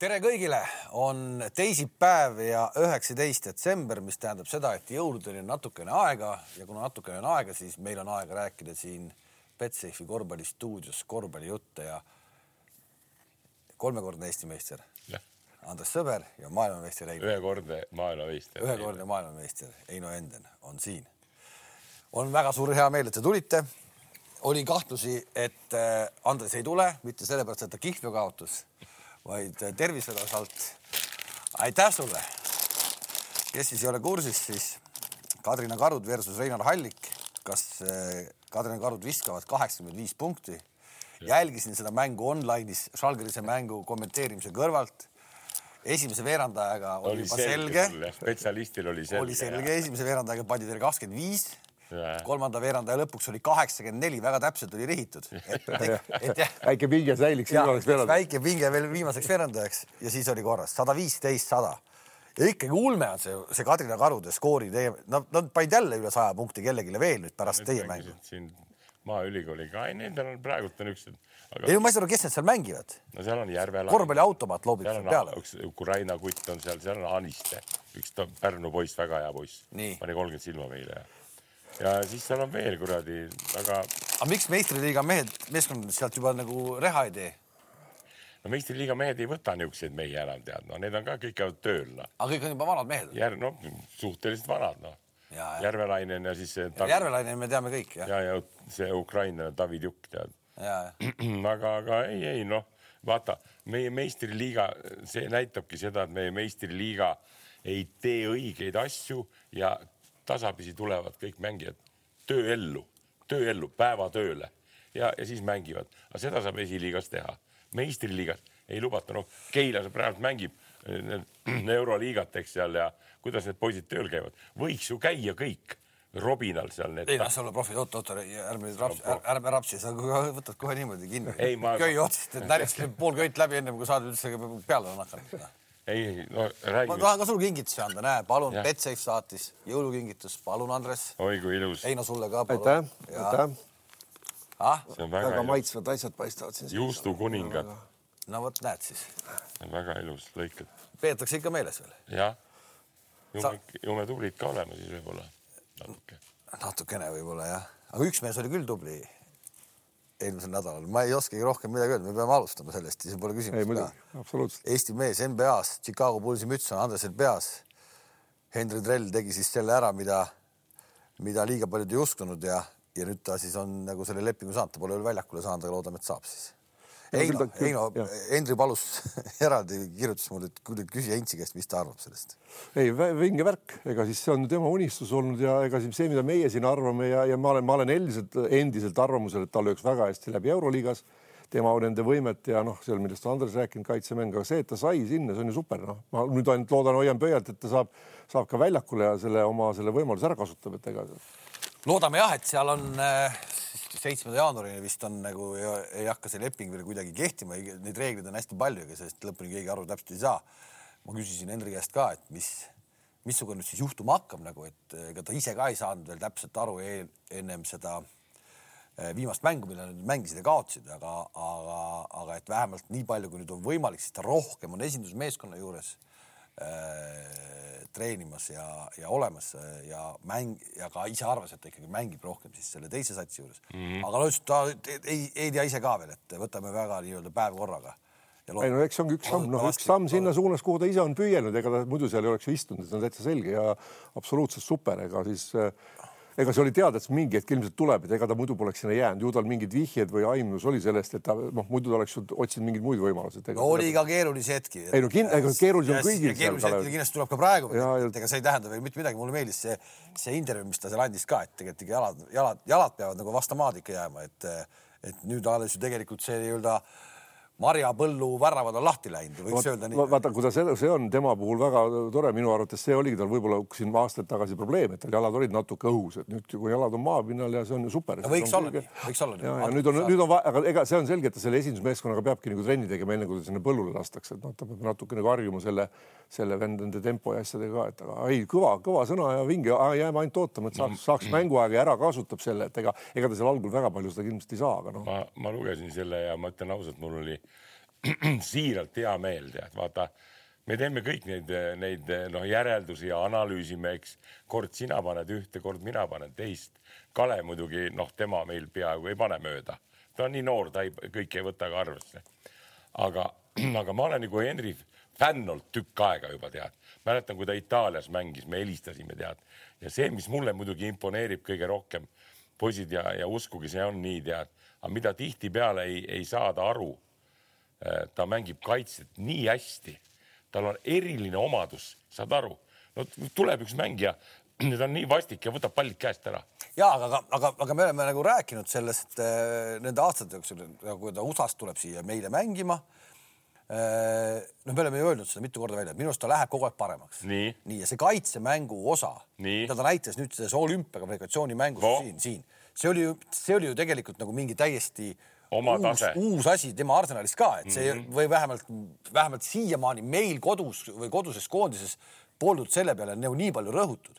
tere kõigile, on teisipäev ja üheksateist detsember, mis tähendab seda, et jõuludeni on natukene aega ja kuna natukene on aega, siis meil on aega rääkida siin Betsafe'i korvpallistuudios korvpallijutte ja kolmekordne Eesti meister. Andres Sõber ja maailmameister Heino ühekordne maailmameister. ühekordne maailmameister Heino Enden on siin. on väga suur hea meel, et te tulite. oli kahtlusi, et äh, Andres ei tule, mitte sellepärast, et ta kihlveo kaotas, vaid tervise osalt. aitäh sulle. kes siis ei ole kursis, siis Kadrina Karud versus Reinar Hallik. kas äh, Kadrina Karud viskavad kaheksakümmend viis punkti? jälgisin seda mängu online'is, Žalgirise mängu kommenteerimise kõrvalt. esimese veerandajaga oli, oli juba selge, selge spetsialistil oli selge. oli selge, esimese veerandajaga pandi teile kakskümmend viis. Kolmanda veerandaja lõpuks oli kaheksakümmend neli, väga täpselt oli rihitud, väike pinge säiliks, oleks veel. väike pinge veel viimaseks veerandajaks ja siis oli korras. Sada viisteist, sada. Ja ikkagi ulme on see, see Kadrina Karude skoori teema, nad, nad panid jälle üle saja punkti kellelegi veel nüüd pärast teie mängu. siin Maaülikooliga, ei nendel on praegult on niisugused, ei aga no ma ei saa aru, kes need seal mängivad, no seal on Järvela. korvpalliautomaat loobib seal peale. üks Ukraina kutt on seal, seal on Aniste, üks Pärnu poiss, väga hea poiss. Pani kolmkümmend silma meile ja, siis seal on veel kuradi väga, aga miks meistriliiga mehed, meeskond sealt juba nagu reha ei tee? no meistriliiga mehed ei võta niisuguseid mehi ära, tead, no need on ka kõik käivad tööl, noh. aga kõik on juba vanad mehed. Järv, noh, suhteliselt vanad, noh. Järvelainen ja siis see Järvelaine me teame kõik jah, ja, ja see ukrainlane David Jukk, tead aga, aga ei, ei noh, vaata meie meistriliiga, see näitabki seda, et meie meistriliiga ei tee õigeid asju ja tasapisi tulevad kõik mängijad tööellu, tööellu, päevatööle ja, ja siis mängivad, aga seda saab esiliigas teha. meistriliigas ei lubata, noh, Keila praegu mängib eh, need euroliigat, eks seal ja kuidas need poisid tööl käivad, võiks ju käia kõik Robinal seal need ei noh, sa oled profi, oot, oot, ärme nüüd raps, ärme rapsi, sa võtad kohe niimoodi kinni. Köi otsast, et närjasid pool köit läbi, ennem kui saad üldse peale hakanud. ei, no ma räägime, tahan ka sulle kingitusi anda, näe, palun. Betsafe saatis jõulukingitus, palun, Andres. oi kui ilus, Heino sulle ka, aitäh aitäh. ah, see on väga, väga ilus, maitsvad asjad paistavad siin. juustukuningad, no vot, näed siis, väga ilus lõiked, peetakse ikka meeles veel, jah. ju me, ju me tublid ka oleme siis võib-olla. Natuke. natukene võib-olla jah, aga üks mees oli küll tubli eelmisel nädalal, ma ei oskagi rohkem midagi öelda, me peame alustama sellest, siis pole küsimust. Eesti mees NBA-s, Chicago Bullsi müts on Andresel peas. Henry Drell tegi siis selle ära, mida, mida liiga paljud ei uskunud ja, ja nüüd ta siis on nagu selle lepingu saanud, ta pole veel väljakule saanud, aga loodame, et saab siis. No ta- küll- Heino jah., Henry palus eraldi kirjutas mulle, et kuule küsi Hentsi käest, mis ta arvab sellest. ei, vinge värk, ega siis see on tema unistus olnud ja ega siis see, mida meie siin arvame ja, ja ma olen, ma olen endiselt, endiselt arvamusel, et ta lööks väga hästi läbi Euroliigas tema nende võimet ja noh, seal, millest Andres rääkinud, kaitsemäng, aga see, et ta sai sinna, see on ju super, noh, ma nüüd ainult loodan, hoian pöialt, et ta saab, saab ka väljakule ja selle oma selle võimaluse ära kasutab, et ega loodame jah, et seal on äh, seitsmenda jaanuarini vist on nagu ei, ei hakka see leping veel kuidagi kehtima, neid reegleid on hästi palju, ega sellest lõpuni keegi aru täpselt ei saa. ma küsisin Henri käest ka, et mis, missugune nüüd siis juhtuma hakkab nagu, et ega ta ise ka ei saanud veel täpselt aru eel, ennem seda eh, viimast mängu, mille nad mängisid ja kaotasid, aga, aga, aga et vähemalt nii palju, kui nüüd on võimalik, siis ta rohkem on esindusmeeskonna juures treenimas ja, ja olemas äh, ja mäng ja ka ise arvas, et ta ikkagi mängib rohkem siis selle teise satsi juures mm. -hmm. aga no ütles ta ei, ei tea ise ka veel, et võtame väga nii-öelda päev korraga. ei no eks see ongi üks samm, noh, üks samm sinna suunas, kuhu ta ise on püüelnud, ega ta muidu seal ei oleks ju istunud, see on täitsa selge ja absoluutselt super, ega siis äh, ega see oli teada, et see mingi hetk ilmselt tuleb, et ega ta muidu poleks sinna jäänud, ju tal mingid vihjed või aimus oli sellest, et ta noh, muidu ta oleks otsinud mingeid muid võimalusi. no oli ka keerulisi hetki. Ei no kin- ega keerulisem Ja- kõigil keerulisi hetki kindlasti tuleb ka praegu, et ega see ei tähenda veel mitte midagi, mulle meeldis see, see intervjuu, mis ta seal andis ka, et tegelikult ikka jalad, jalad, jalad peavad nagu vastu maad ikka jääma, et, et nüüd alles ju tegelikult see nii-öelda marjapõllu väravad on lahti läinud, võiks öelda nii. vaata, kui ta see, on tema puhul väga tore, minu arvates see oligi tal võib-olla siin aastaid tagasi probleem, et tal jalad olid natuke õhus, et nüüd, kui jalad on maapinnal ja see on ju super. võiks olla nii, võiks olla nii. ja, ja nüüd on, nüüd on, aga ega see on selge, et ta selle esindusmeeskonnaga peabki nagu trenni tegema, enne kui ta sinna põllule lastakse, et noh, ta peab natuke nagu harjuma selle, selle nende tempo ja asjadega ka, et aga ei, kõva, kõva sõna ja vinge, jääme ainult ootama, et saaks, saaks mänguaega ja ära kasutab selle, et ega, ega ta seal algul väga palju seda kindlasti ei saa, aga noh, ma, ma lugesin selle ja ma ütlen ausalt, mul oli siiralt hea meel, tead, vaata, me teeme kõik neid, neid noh, järeldusi ja analüüsime, eks. kord sina paned ühte, kord mina panen teist. Kalev muidugi noh, tema meil peaaegu ei pane mööda, ta on nii noor, ta ei, kõike ei võta ka arvesse. aga, aga ma olen nagu Henri fänn olnud tükk aega juba tead, mäletan, kui ta Itaalias mängis, me helistasime tead ja see, mis mulle muidugi imponeerib kõige rohkem, poisid ja, ja uskuge, see on nii tead, aga mida tihtipeale ei, ei saada aru ta mängib kaitset nii hästi, tal on eriline omadus, saad aru, no tuleb üks mängija, ta on nii vastik ja võtab pallid käest ära. ja aga, aga, aga me oleme nagu rääkinud sellest äh, nende aastate jooksul, kui ta USA-st tuleb siia meile mängima äh,. no me oleme ju öelnud seda mitu korda välja, minu arust ta läheb kogu aeg paremaks. nii, nii ja see kaitsemängu osa, mida ta näitas nüüd selles olümpiakvalifikatsiooni mängus no. siin, siin, see oli ju, see oli ju tegelikult nagu mingi täiesti äh, oma uus, tase. uus asi tema Arsenalis ka, et see mm -hmm. või vähemalt, vähemalt siiamaani meil kodus või koduses koondises poldud selle peale nagu nii palju rõhutud.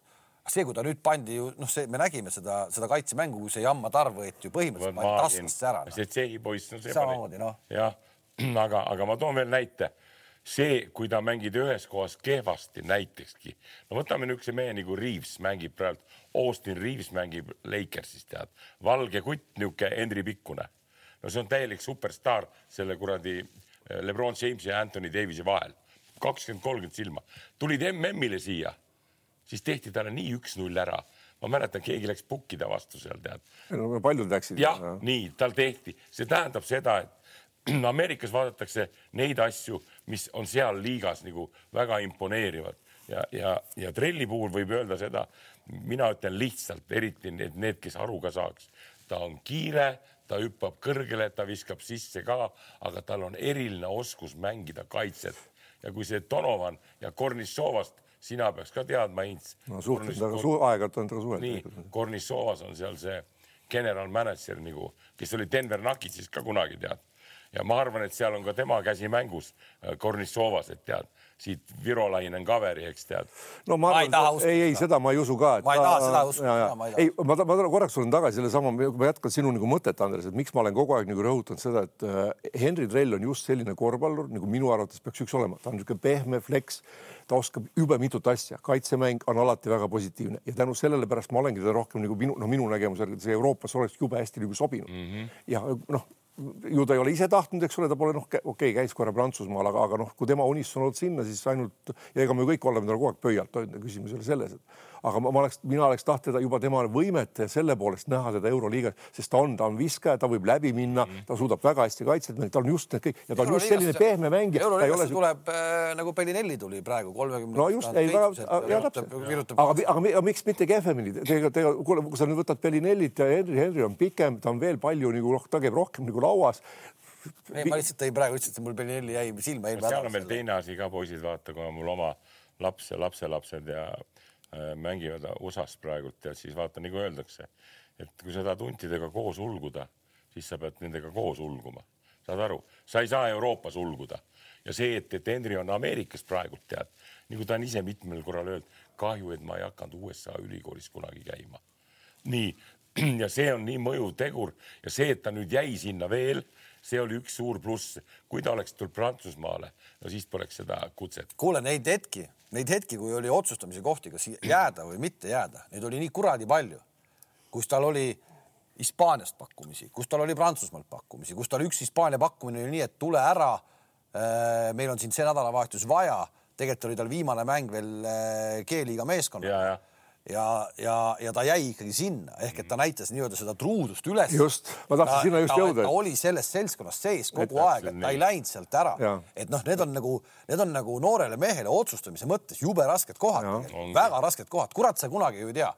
see, kui ta nüüd pandi ju noh, see, me nägime seda, seda kaitsemängu, kui see Jamma Tarv võeti ju põhimõtteliselt taskast ära no.. see Tšehhi poiss, no see samamoodi noh. jah, aga, aga ma toon veel näite see, kui ta mängib ühes kohas kehvasti näitekski, no võtame niisuguse mehe nagu Reaves mängib praegu, Austin Reaves mängib Lakersis tead, valge kutt, niisugune Henry Pikkune no see on täielik superstaar selle kuradi eh, Lebron Jamesi ja Anthony Davise vahel. kakskümmend, kolmkümmend silma. tulid MM-ile siia, siis tehti talle nii üks-null ära. ma mäletan, keegi läks pukkida vastu seal tead. no paljud läksid. jah ja., nii tal tehti, see tähendab seda, et Ameerikas vaadatakse neid asju, mis on seal liigas nagu väga imponeerivad ja, ja, ja trelli puhul võib öelda seda, mina ütlen lihtsalt, eriti need, need, kes aru ka saaks, ta on kiire, ta hüppab kõrgele, ta viskab sisse ka, aga tal on eriline oskus mängida kaitset ja kui see Donovan ja Kornissovast, sina peaks ka teadma, Ints. no suhteliselt Kornis... väga su aeg-ajalt on temaga suhelda. nii, Kornissovas on seal see general manager nagu, kes oli Denver Nuggetsis ka kunagi tead ja ma arvan, et seal on ka tema käsi mängus Kornissovas, et tead siit Virolainen kaveri, eks tead. no ma arvan, ei, ei seda ma ei usu ka. ma ei taha seda uskuda. ei, ma, ma korraks tulen tagasi sellesama, ma jätkan sinu nagu mõtet, Andres, et miks ma olen kogu aeg nagu rõhutanud seda, et äh, Henri Trell on just selline korvpallur, nagu minu arvates peaks üks olema, ta on niisugune pehme flex, ta oskab jube mitut asja, kaitsemäng on alati väga positiivne ja tänu sellele pärast ma olengi teda rohkem nagu minu, noh, minu nägemuse järgi see Euroopas oleks jube hästi nagu sobinud mm. -hmm. ja noh ju ta ei ole ise tahtnud, eks ole, ta pole noh, okei okay,, käis korra Prantsusmaal, aga, aga noh, kui tema unistus on olnud sinna, siis ainult ja ega me kõik oleme tal kogu aeg pöialt hoidnud, küsimus ei ole selles, et aga ma, ma oleks, mina oleks tahtnud juba tema võimet selle poolest näha teda Euroliigas, sest ta on, ta on viskaja, ta võib läbi minna -hmm. ta suudab väga hästi kaitset mängida, ta on just need kõik ja ta on just selline pehme mängija. Euroliigasse ole... tuleb äh, nagu Bellinelli tuli praegu kolmekümne. no just, ei väga, ja täpselt. aga, aga, aga miks mitte kehvemini, tegelikult, tegelikult kuule, kui sa nüüd võtad Bellinellit ja Henry, Henry on pikem, ta on veel palju nagu noh, ta käib rohkem nagu lauas ei, ma lihtsalt tõin praegu, ütlesin, et mul Bellinelli jäi silma. seal on veel teine asi ka, poisid, vaata, kui on mul oma laps ja lapselapsed ja Äh, mängivad USA-s praegult ja siis vaata, nagu öeldakse, et kui sa tahad huntidega koos ulguda, siis sa pead nendega koos ulguma, saad aru, sa ei saa Euroopas ulguda. Ja see, et, et Henry on Ameerikas praegult tead, nagu ta on ise mitmel korral öelnud, kahju, et ma ei hakanud USA ülikoolis kunagi käima. nii, ja see on nii mõjuv tegur. Ja see, et ta nüüd jäi sinna veel see oli üks suur pluss. kui ta oleks tulnud Prantsusmaale, no siis poleks seda kutset. kuule neid hetki, neid hetki, kui oli otsustamise kohti, kas jääda või mitte jääda, neid oli nii kuradi palju, kus tal oli Hispaaniast pakkumisi, kus tal oli Prantsusmaalt pakkumisi, kus tal üks Hispaania pakkumine oli nii, et tule ära. Äh, meil on sind see nädalavahetus vaja, tegelikult oli tal viimane mäng veel äh, G-liiga meeskonnaga ja, ja, ja ta jäi ikkagi sinna. Ehk et ta näitas nii-öelda seda truudust üles. just, ma tahtsin ta, sinna just ta, jõuda. ta oli selles seltskonnas sees kogu et, aeg, et ta ei läinud sealt ära. et noh, need on nagu, need on nagu noorele mehele otsustamise mõttes jube rasked kohad, väga rasked kohad, kurat, sa kunagi ju ei tea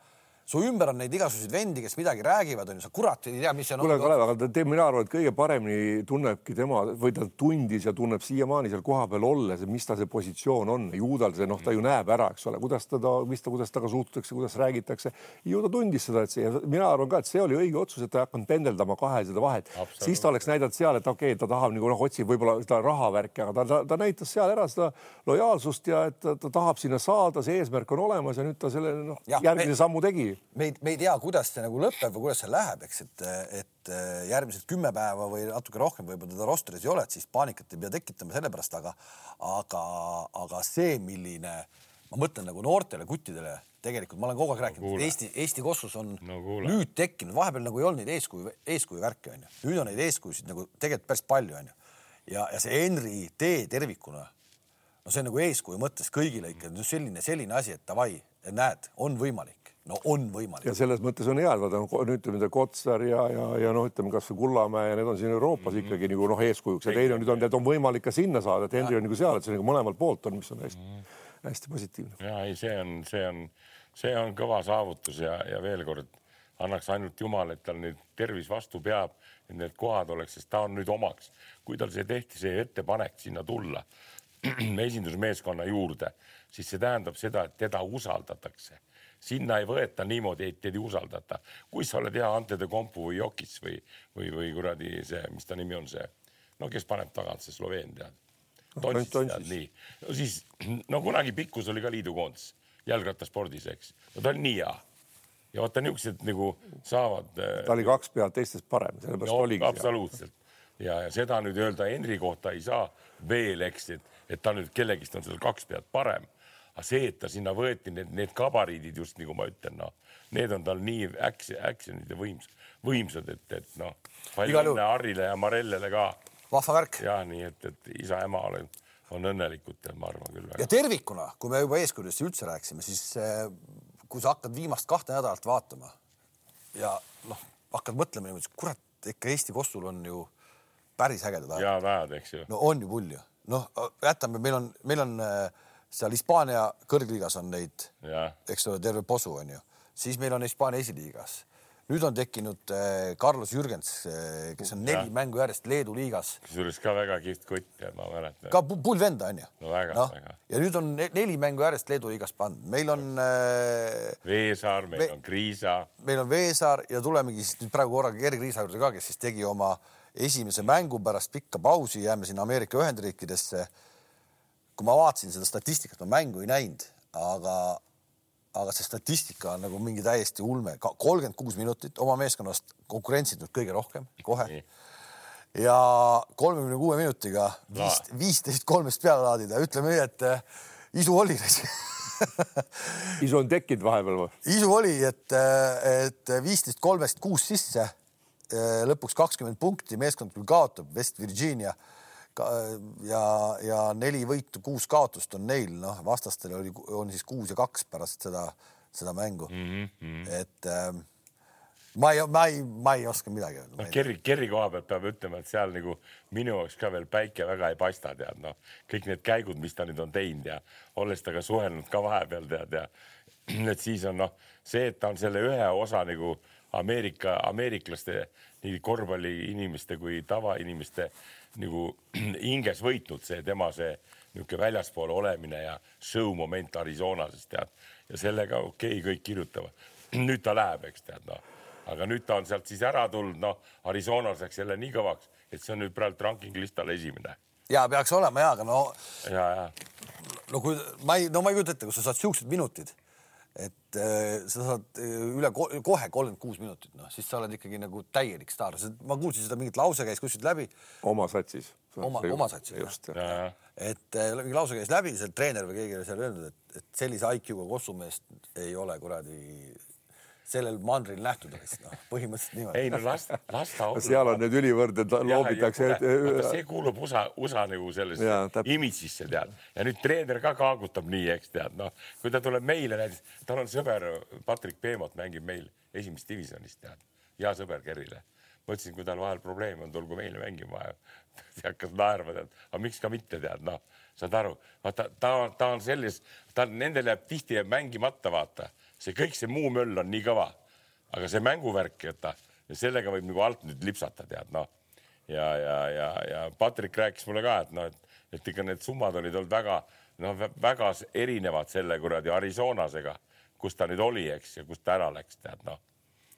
su ümber on neid igasuguseid vendi, kes midagi räägivad, onju, sa kurat ei tea, mis see on. kuule, Kalev, aga ta, mina arvan, et kõige paremini tunnebki tema või ta tundis ja tunneb siiamaani seal kohapeal olles, mis ta see positsioon on. ju tal see, noh, ta ju näeb ära, eks ole, kuidas teda, mis ta, kuidas temaga suhtutakse, kuidas räägitakse. ju ta tundis seda, et see, mina arvan ka, et see oli õige otsus, et ta ei hakanud pendeldama kahe seda vahet. siis ta oleks näidanud seal, et okei okay,, ta tahab nagu noh, otsib võib-olla seda rahavärki, aga ta, ta, ta näitas seal ära seda lojaalsust ja et ta, ta tahab sinna saada, see eesmärk on olemas ja nüüd ta selle noh, järgmise me... sammu tegi me ei, me ei tea, kuidas see nagu lõpeb või kuidas see läheb, eks, et, et äh, järgmised kümme päeva või natuke rohkem võib-olla teda rosteris ei ole, et siis paanikat ei pea tekitama selle pärast, aga, aga, aga see, milline, ma mõtlen nagu noortele kuttidele, tegelikult ma olen kogu aeg rääkinud no,, Eesti, Eesti kossus on no, kuule. nüüd tekkinud, vahepeal nagu ei olnud neid eeskuju, eeskuju värki onju, nüüd on neid eeskujusid nagu tegelikult päris palju onju. ja, ja see Henri tee tervikuna, no see on nagu eeskuju mõttes kõigile ikka no selline, selline asi, et davai, näed, on võimalik, no on võimalik. ja selles mõttes on hea, et no, nüüd ütleme, Kotsar ja, ja, ja noh, ütleme kasvõi Kullamäe ja need on siin Euroopas mm -hmm. ikkagi nagu noh, eeskujuks ja teine on nüüd on, et on võimalik ka sinna saada, et Henri on nagu seal, et see nagu mõlemalt poolt on, mis on hästi mm, -hmm. hästi positiivne. ja ei, see on, see on, see on kõva saavutus ja, ja veel kord annaks ainult jumal, et tal nüüd tervis vastu peab, et need kohad oleks, sest ta on nüüd omaks. kui tal see tehti, see ettepanek sinna tulla esindusmeeskonna juurde, siis see tähendab seda, et teda usaldatakse. Sinna ei võeta niimoodi, et teid ei usaldata. kui sa oled hea Ante de Kompu või Jokis või, või, või kuradi see, mis ta nimi on, see, no kes paneb tagant, see Sloveen tead. Tead nii, no siis no kunagi Pikkus oli ka liidukoondis jalgrattaspordis, eks, no ta on nii hea ja vaata niisugused nagu saavad. ta oli kaks pead teistest parem, sellepärast no, oligi. absoluutselt ja, ja seda nüüd öelda Henri kohta ei saa veel, eks, et, et ta nüüd kellegist on seal kaks pead parem. Aga see, et ta sinna võeti, need, need gabariidid just nagu ma ütlen, noh, need on tal nii action, action'id ja võims, võimsad, et, et noh, palju õnne Harrile ja Marellele ka. vahva värk. ja nii, et, et isa-ema on, on õnnelikud, ma arvan küll ja tervikuna, kui me juba eeskujudest üldse rääkisime, siis eh, kui sa hakkad viimast kahte nädalat vaatama ja noh, hakkad mõtlema niimoodi, et kurat, ikka Eesti kossul on ju päris ägedad ajad. head ajad, eks ju. no on ju pull ju. noh, jätame, meil on, meil on eh, seal Hispaania kõrgliigas on neid, eks ole, terve posu on ju, siis meil on Hispaania esiliigas. nüüd on tekkinud eh, Carlos Jürgens, kes on neli Jah. mängu järjest Leedu liigas kusjuures ka väga kihvt kutt, tead, ma mäletan. ka pu- pull venda onju. No väga, väga. ja nüüd on ne- neli mängu järjest Leedu liigas pandud, meil on äh, Veesaar, meil on Kriisa, meil on Veesaar ja tulemegi siis nüüd praegu korraga Gerg Riisa juurde ka, kes siis tegi oma esimese mängu pärast pikka pausi, jääme sinna Ameerika Ühendriikidesse. Kui ma vaatasin seda statistikat, ma mängu ei näinud, aga, aga see statistika on nagu mingi täiesti ulme, kolmkümmend kuus minutit oma meeskonnast konkurentsitud kõige rohkem kohe. Ja kolmekümne kuue minutiga viis, viisteist kolmest peale laadida, ütleme nii, et äh, isu oli isu on tekkinud vahepeal või? isu oli, et, et viisteist kolmest kuus sisse, lõpuks kakskümmend punkti, meeskond küll kaotab, West Virginia ja, ja neli võitu, kuus kaotust on neil, noh, vastastel oli, on siis kuus ja kaks pärast seda, seda mängu mm. -hmm. et äh, ma ei, ma ei, ma ei oska midagi öelda noh, Kerri, Kerri koha pealt peab ütlema, et seal nagu minu jaoks ka veel päike väga ei paista, tead noh, kõik need käigud, mis ta nüüd on teinud ja olles temaga suhelnud ka vahepeal tead ja et siis on noh, see, et ta on selle ühe osa nagu Ameerika, ameeriklaste nii korvpalliinimeste kui tavainimeste nagu hinges võitnud see tema see niisugune väljaspool olemine ja show moment Arizonas tead. Ja sellega okei okay,, kõik kirjutavad. nüüd ta läheb, eks tead noh. Aga nüüd ta on sealt siis ära tulnud, noh, Arizonas läks jälle nii kõvaks, et see on nüüd praegu ranking listal esimene. Ja peaks olema ja, aga no, ja, ja no kui ma ei, no ma ei kujuta ette, kui sa saad siuksed minutid, et äh, sa saad äh, üle ko kohe kolmkümmend kuus minutit, noh siis sa oled ikkagi nagu täielik staar, ma kuulsin seda mingit lause käis kuskilt läbi oma satsis. oma, oma satsis. just. et äh, mingi lause käis läbi, seal treener või keegi oli seal öelnud, et, et sellise IQ-ga kossumeest ei ole kuradi sellel mandril nähtud vist noh, põhimõtteliselt niimoodi. ei no las, las ta olla. seal on need ülivõrded, loobitakse. see kuulub USA, USA nagu sellesse imidžisse tead ja nüüd treener ka kaagutab nii, eks tead, noh, kui ta tuleb meile näiteks, tal on sõber Patrick Peemot mängib meil esimeses divisjonis tead, hea sõber Kerrile. ma ütlesin, kui tal vahel probleem on, tulgu meile mängima ja ta hakkas naerma, tead, aga miks ka mitte tead, noh, saad aru, vaata ta, ta on selles, ta nendel jääb tihti jääb mängimata, vaata see kõik see muu möll on nii kõva, aga see mänguvärk, et ta ja sellega võib nagu alt nüüd lipsata, tead noh ja, ja, ja, ja Patrick rääkis mulle ka, et noh, et, et ikka need summad olid olnud väga noh, väga erinevad selle kuradi Arizonasega, kus ta nüüd oli, eks, ja kust ta ära läks, tead noh.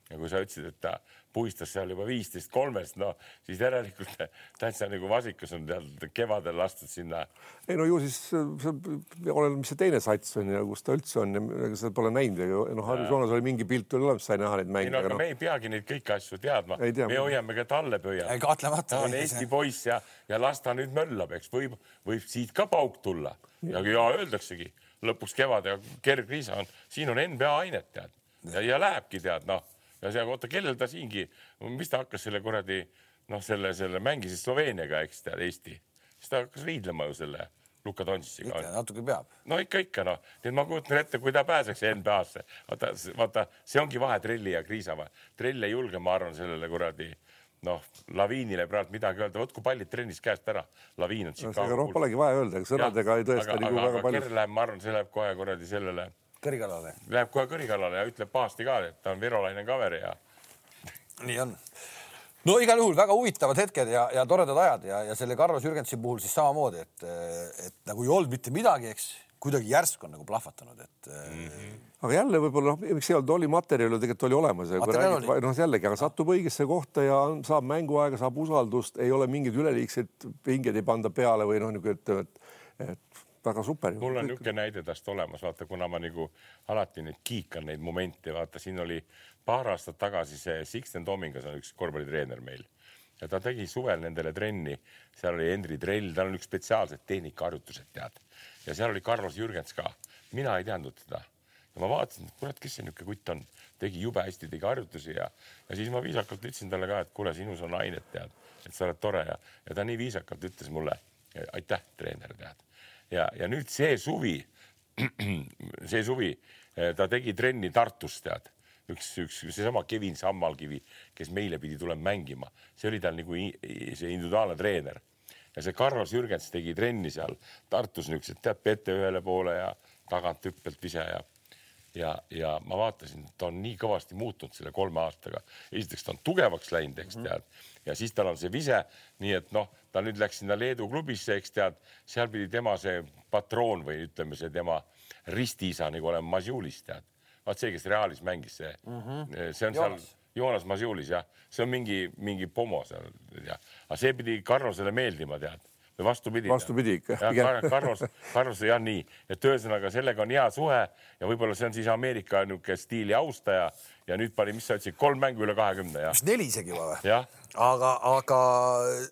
ja kui sa ütlesid, et ta puistas seal juba viisteist kolmest, no siis järelikult täitsa nagu vasikas on tead kevadel lastud sinna. ei no ju siis oleneb, mis see teine sats on ja kus ta üldse on ja ega seda pole näinud ja noh, Harju Soonas oli mingi pilt oli olemas, sai näha neid ei mänge. no aga No, me ei peagi neid kõiki asju teadma, Ei tea. me hoiame ka talle pöial. kahtlemata. ta on Eesti poiss ja, ja las ta nüüd möllab, eks võib, võib siit ka pauk tulla ja, ja öeldaksegi lõpuks kevadel kergriisa on, siin on NBA ainet tead ja, ja lähebki tead noh ja see, oota, kellel ta siingi, mis ta hakkas selle kuradi noh, selle, selle mängisid Sloveeniaga, eks tead Eesti, siis ta hakkas riidlema ju selle Luka Dončitsiga ikka natuke peab. no ikka, ikka noh, et ma kujutan ette, kui ta pääseks NBA-sse, vaata, vaata, see ongi vahe Trelli ja Kriisa vahel. Trell ei julge, ma arvan, sellele kuradi noh, laviinile praegu midagi öelda, vot kui pallid trennis käest ära, laviin on no, ega noh, polegi vaja öelda, ega sõnadega ei tõesta nagu väga palju. Kerr läheb, ma arvan, see läheb kohe kuradi sellele, kõrgkallale. läheb kohe kõri kallale ja ütleb pahasti ka, et ta on virolaine kaver ja nii on. no igal juhul väga huvitavad hetked ja, ja toredad ajad ja, ja selle Carlos Jürgensi puhul siis samamoodi, et, et nagu ei olnud mitte midagi, eks kuidagi järsku on nagu plahvatanud, et mm. -hmm. aga jälle võib-olla noh, miks ei olnud, oli materjal ju tegelikult oli olemas noh jällegi, aga satub õigesse kohta ja on- saab mänguaega, saab usaldust, ei ole mingeid üleliigseid pingeid ei panda peale või noh, nagu ütleme, et, et väga super. mul on niisugune näide tast olemas, vaata, kuna ma nagu alati nüüd kiikan neid momente, vaata, siin oli paar aastat tagasi see Sixten Tomingas on üks korvpallitreener meil. Ja ta tegi suvel nendele trenni, seal oli Henri Trell, tal on üks spetsiaalsed tehnikaharjutused, tead. ja seal oli Carlos Jürgens ka, mina ei teadnud teda. Ja ma vaatasin, et kurat, kes see niisugune kutt on, tegi jube hästi, tegi harjutusi ja, ja siis ma viisakalt ütlesin talle ka, et kuule, sinus on ainet, tead, et sa oled tore ja, ja ta nii viisakalt ütles mulle aitäh, treener, tead ja, ja nüüd see suvi, see suvi eh, ta tegi trenni Tartus, tead, üks, üks seesama Kevin Sammalkivi, kes meile pidi tulema mängima, see oli tal nagu see individuaalne treener. Ja see Carlos Jürgens tegi trenni seal Tartus niisugused, tead, pete ühele poole ja tagant hüppelt vise ja ja, ja ma vaatasin, ta on nii kõvasti muutunud selle kolme aastaga. esiteks ta on tugevaks läinud, eks tead, ja siis tal on see vise, nii et noh, ta nüüd läks sinna Leedu klubisse, eks tead, seal pidi tema see patroon või ütleme, see tema ristiisa nagu olema Masjulis, tead. vaat see, kes Realis mängis, see mm, -hmm. see on Joonas. seal Joonas Masjulis jah, see on mingi, mingi pomo seal ja, aga see pidi Carlosele meeldima, tead või vastupidi. Vastupidi ikka, Carlos, Carlos jah, nii, et ühesõnaga sellega on hea suhe ja võib-olla see on siis Ameerika niisugune stiili austaja ja nüüd pani, mis sa ütlesid, kolm mängu üle kahekümne jah, vist neli isegi juba või? aga, aga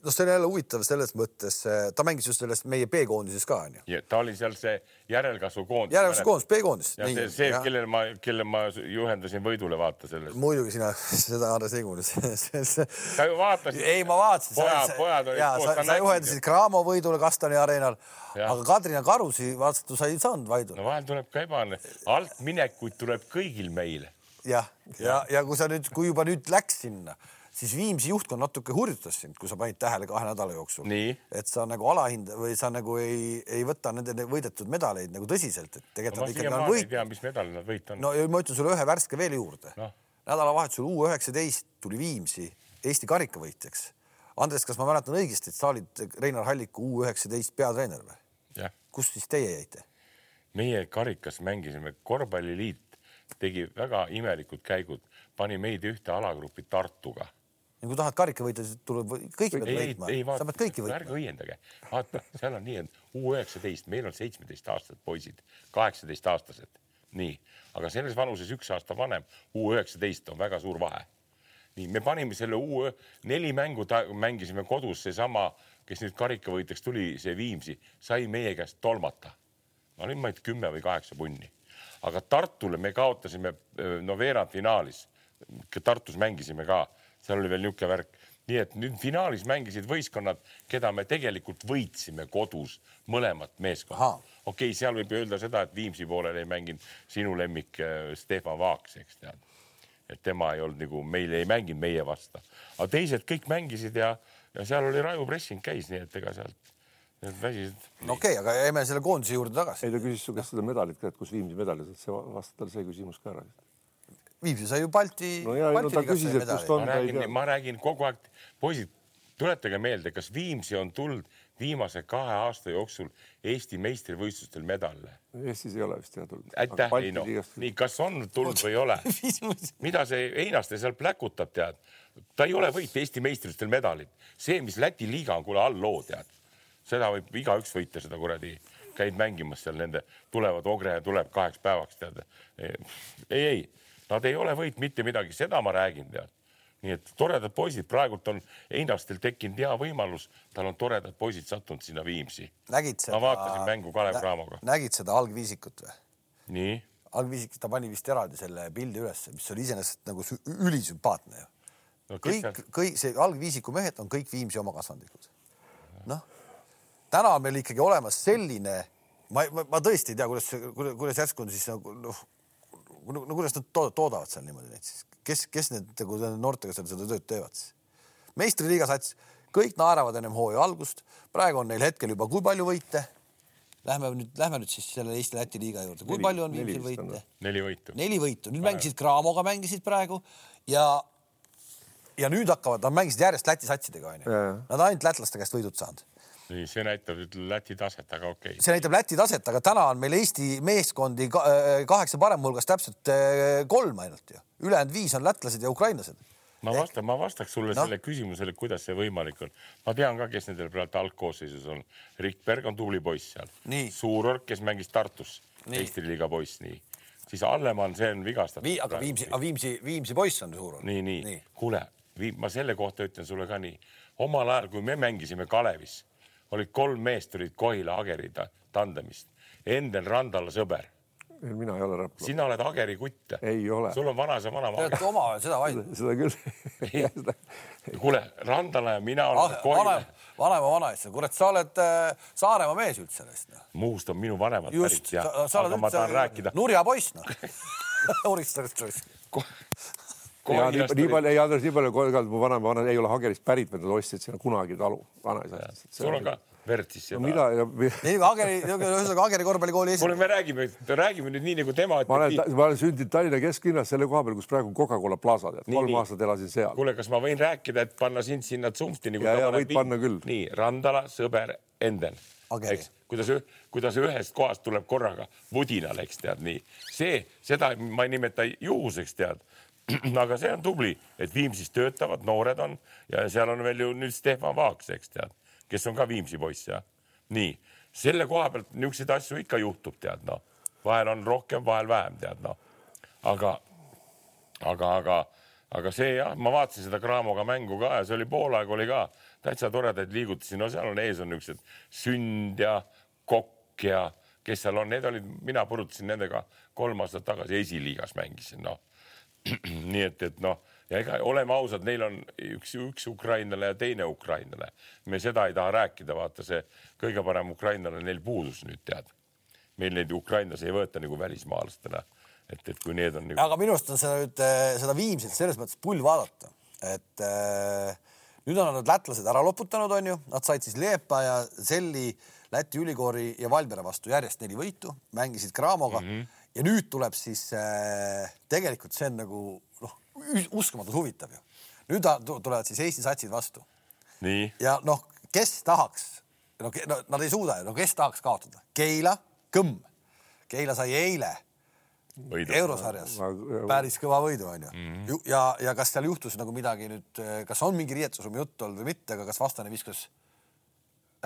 noh, see on jälle huvitav selles mõttes, ta mängis just selles meie B-koondises ka onju. ja ta oli seal see järelkasvu koondis. järelduskoondis, B-koondis. ja see, see, kellele ma, kelle ma juhendasin võidule, vaata sellest. muidugi sina seda Andres ei kuulnud sa ju vaatasid. ei, ma vaatasin. pojad, pojad olid ja, koos, sa, sa juhendasid ju. Cramo võidule Kastani areenal, aga Kadrina Karusi vaata, sa ei saanud võidule no vahel tuleb ka ebaõnne, altminekuid tuleb kõigil meil. Jah, ja, ja, ja kui sa nüüd, kui juba nüüd läks sinna, siis Viimsi juhtkond natuke hurjutas sind, kui sa panid tähele kahe nädala jooksul. Et sa nagu alahinda või sa nagu ei, ei võta nende võidetud medaleid nagu tõsiselt, et tegelikult ma nad ikkagi on siiamaani ei võit. tea, mis medal nad võit on. no ja ma ütlen sulle ühe värske veel juurde Noh. nädalavahetusel U üheksateist tuli Viimsi Eesti karikavõitjaks. Andres, kas ma mäletan õigesti, et sa olid Reinar Halliku U üheksateist peatreener või? kus siis teie jäite? meie karikas mängisime, korvpalliliit tegi väga imelikud käigud, pani meid ühte alagruppi Tartuga ja kui tahad karika võita, siis tuleb kõiki pead võitma. sa pead kõiki ärge võitma. õiendage, vaata, seal on nii, et U üheksateist, meil on seitsmeteistaastased poisid, kaheksateistaastased, nii, aga selles vanuses üks aasta vanem, U üheksateist on väga suur vahe. nii, me panime selle U neli mängu mängisime kodus, seesama, kes nüüd karikavõitjaks tuli, see Viimsi, sai meie käest tolmata. ma olin, ma ei tea, kümme või kaheksa punni, aga Tartule me kaotasime öö, no veerandfinaalis. Tartus mängisime ka, seal oli veel niisugune värk, nii et nüüd finaalis mängisid võistkonnad, keda me tegelikult võitsime kodus, mõlemat meeskonda. Okei okay,, seal võib öelda seda, et Viimsi poolel ei mänginud sinu lemmik äh, Stefan Vaaks, eks tead. et tema ei olnud nagu, meil ei mänginud meie vastu, aga teised kõik mängisid ja, ja seal oli raju pressing käis, nii et ega sealt väsisid. no okei okay,, aga jääme selle koondise juurde tagasi. ei, ta küsis su käest seda medalit ka, et kus Viimsi medalid, et see vasta talle see küsimus ka ära. Viimsi sai ju Balti. No ja, ei, no ta küsis, et kust on- ma räägin ma räägin kogu aeg, poisid, tuletage meelde, kas Viimsi on tulnud viimase kahe aasta jooksul Eesti meistrivõistlustel medale. Eestis ei ole vist jah tulnud. aitäh, Heino. nii, kas on tulnud või ei ole? mida see Einaste seal pläkutab, tead? ta ei ole võitnud Eesti meistrivõistlustel medalit. see, mis Läti liiga on, kuule all loo, tead. Seda võib igaüks võita, seda kuradi, käid mängimas seal nende, tulevad Ogre tuleb kaheks päevaks, tead. ei, ei, nad ei ole võitnud mitte midagi, seda ma räägin, tead nii et toredad poisid, praegult on Einastel tekkinud hea võimalus, tal on toredad poisid sattunud sinna Viimsi. ma vaatasin mängu Kalev Cramoga. nägid seda algviisikut või? nii? algviisik, ta pani vist eraldi selle pildi ülesse, mis oli iseenesest nagu ülisümpaatne ju no,. kõik, kõik see algviisiku mehed on kõik Viimsi oma kasvandikud. noh, täna on meil ikkagi olemas selline, ma, ma, ma tõesti ei tea, kuidas, kuidas järsku on siis nagu noh, no kuidas nad toodavad seal niimoodi neid siis kes, kes need nagu noortega seal seda tööd teevad siis? meistriliiga sats, kõik naeravad ennem hooaja algust, praegu on neil hetkel juba kui palju võite? Lähme nüüd, lähme nüüd siis selle Eesti-Läti liiga juurde, kui neli, palju on Viimsil võite? neli võitu. neli võitu, nüüd mängisid Craamoga mängisid praegu ja ja nüüd hakkavad, nad mängisid järjest Läti satsidega onju. Nad on ainult lätlaste käest võidud saanud nii, see näitab Läti taset, aga okei okay.. see näitab Läti taset, aga täna on meil Eesti meeskondi äh, kaheksa parema hulgas täpselt äh, kolm ainult ju, ülejäänud viis on lätlased ja ukrainlased. ma vastan, ma vastaks sulle no. selle küsimusele, kuidas see võimalik on. ma tean ka, kes nendel praegu algkoosseisus on. Rikberg on tubli poiss seal. Suurorg, kes mängis Tartus, Eesti liiga poiss, nii siis Allemann, see on vigastatud Vii,. aga Viimsi, Viimsi, Viimsi poiss on suur. nii, nii, nii., kuule, ma selle kohta ütlen sulle ka nii. omal ajal, kui me mängisime Kalevis olid kolm meest olid Kohila Agerida tandemist. Endel Randala sõber. mina ei ole Rapla. sina oled Ageri kutt. ei ole. sul on vanaisa vanaema. Te olete omavahel seda vaidnud. seda küll kuule, Randala ja mina oleme ah, Kohila. vanaema vanaisa, kurat, sa oled äh, Saaremaa mees üldse neist no.. Muhust on minu vanemad pärit ja, aga ma tahan rääkida. nurja poiss noh Uristajast poiss ja nii, nii palju, ei Andres, nii palju korraldanud, mu vanaema vana, ei ole Hagerist pärit, vaid nad ostsid sinna kunagi talu, vanaisa. sul on ka verd siis seda no,? mida nagu Ageri, ühesõnaga Ageri korvpallikooli esi. kuule, me räägime, räägime nüüd nii nagu tema. ma olen, ma olen sündinud Tallinna kesklinnas selle koha peal, kus praegu Coca-Cola plaza tead, kolm aastat elasin seal. kuule, kas ma võin rääkida, et panna sind sinna tsumpti nagu. ja, ja võid panna küll. nii Randala, sõber, Enden. eks, kuidas, kuidas ühest kohast tuleb korraga vudinal, eks tead nii. see, seda ma ei nimeta juhuseks tead aga see on tubli, et Viimsis töötavad, noored on ja seal on veel ju nüüd Stefan Vaaks, eks tead, kes on ka Viimsi poiss ja nii selle koha pealt niisuguseid asju ikka juhtub, tead noh, vahel on rohkem, vahel vähem, tead noh, aga, aga, aga, aga see jah, ma vaatasin seda Craamoga mängu ka ja see oli poolaeg oli ka täitsa toredaid liigutusi, no seal on ees on niisugused Sünd ja Kokk ja kes seal on, need olid, mina purutasin nendega kolm aastat tagasi esiliigas mängisin, noh nii et, et noh, ja ega oleme ausad, neil on üks, üks ukrainlane ja teine ukrainlane. me seda ei taha rääkida, vaata see kõige parem ukrainlane neil puudus nüüd tead. meil neid ukrainlasi ei võeta nagu välismaalastena, et, et kui need on nagu.... aga minu arust on seda nüüd eh, seda Viimsit selles mõttes pull vaadata, et äh, nüüd on nad lätlased ära loputanud, onju, nad said siis Leepa ja Selli, Läti ülikooli ja Valmiera vastu järjest neli võitu, mängisid Cramoga mm. -hmm ja nüüd tuleb siis äh, tegelikult see on nagu noh, uskumatult huvitav ju. nüüd tulevad siis Eesti satsid vastu. ja noh, kes tahaks, no, no nad ei suuda ju, no kes tahaks kaotada? Keila, Kõmm. Keila sai eile Võidu. eurosarjas päris kõva võidu onju mm. -hmm. ja, ja kas seal juhtus nagu midagi nüüd, kas on mingi riietusruumi jutt olnud või mitte, aga kas vastane viskas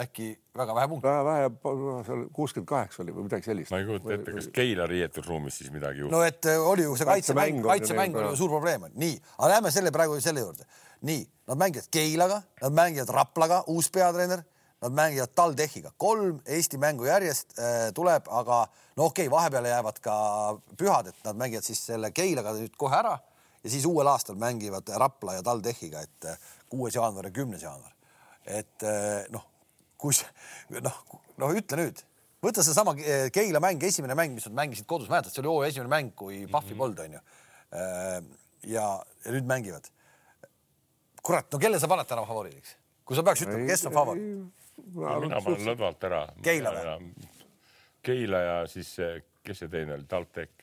äkki väga vähe punkte. väga vähe, seal kuuskümmend kaheksa oli või midagi sellist. ma ei kujuta ette, kas Keila riietusruumis siis midagi juhtus? no et äh, oli ju see kaitsemäng, kaitsemäng oli ju suur probleem, nii, aga lähme selle praegu selle juurde. nii, nad mängivad Keilaga, nad mängivad Raplaga, uus peatreener, nad mängivad TalTechiga, kolm Eesti mängu järjest äh, tuleb, aga no okei okay,, vahepeale jäävad ka pühad, et nad mängivad siis selle Keilaga nüüd kohe ära ja siis uuel aastal mängivad Rapla ja TalTechiga, et äh, kuues jaanuar ja kümnes jaanuar. et noh kus noh, no ütle nüüd, võta seesama eh, Keila mäng, esimene mäng, mis nad mängisid kodus, mäletad, see oli hooaja esimene mäng, kui Pahvi mm -hmm. polnud, onju. Äh, ja, nüüd mängivad. kurat, no kelle sa paned täna favoriidiks? kui sa peaks ütlema, kes on favoriit? mina panen lõdvalt ära. Keila või? Keila ja siis, kes see teine oli, TalTech.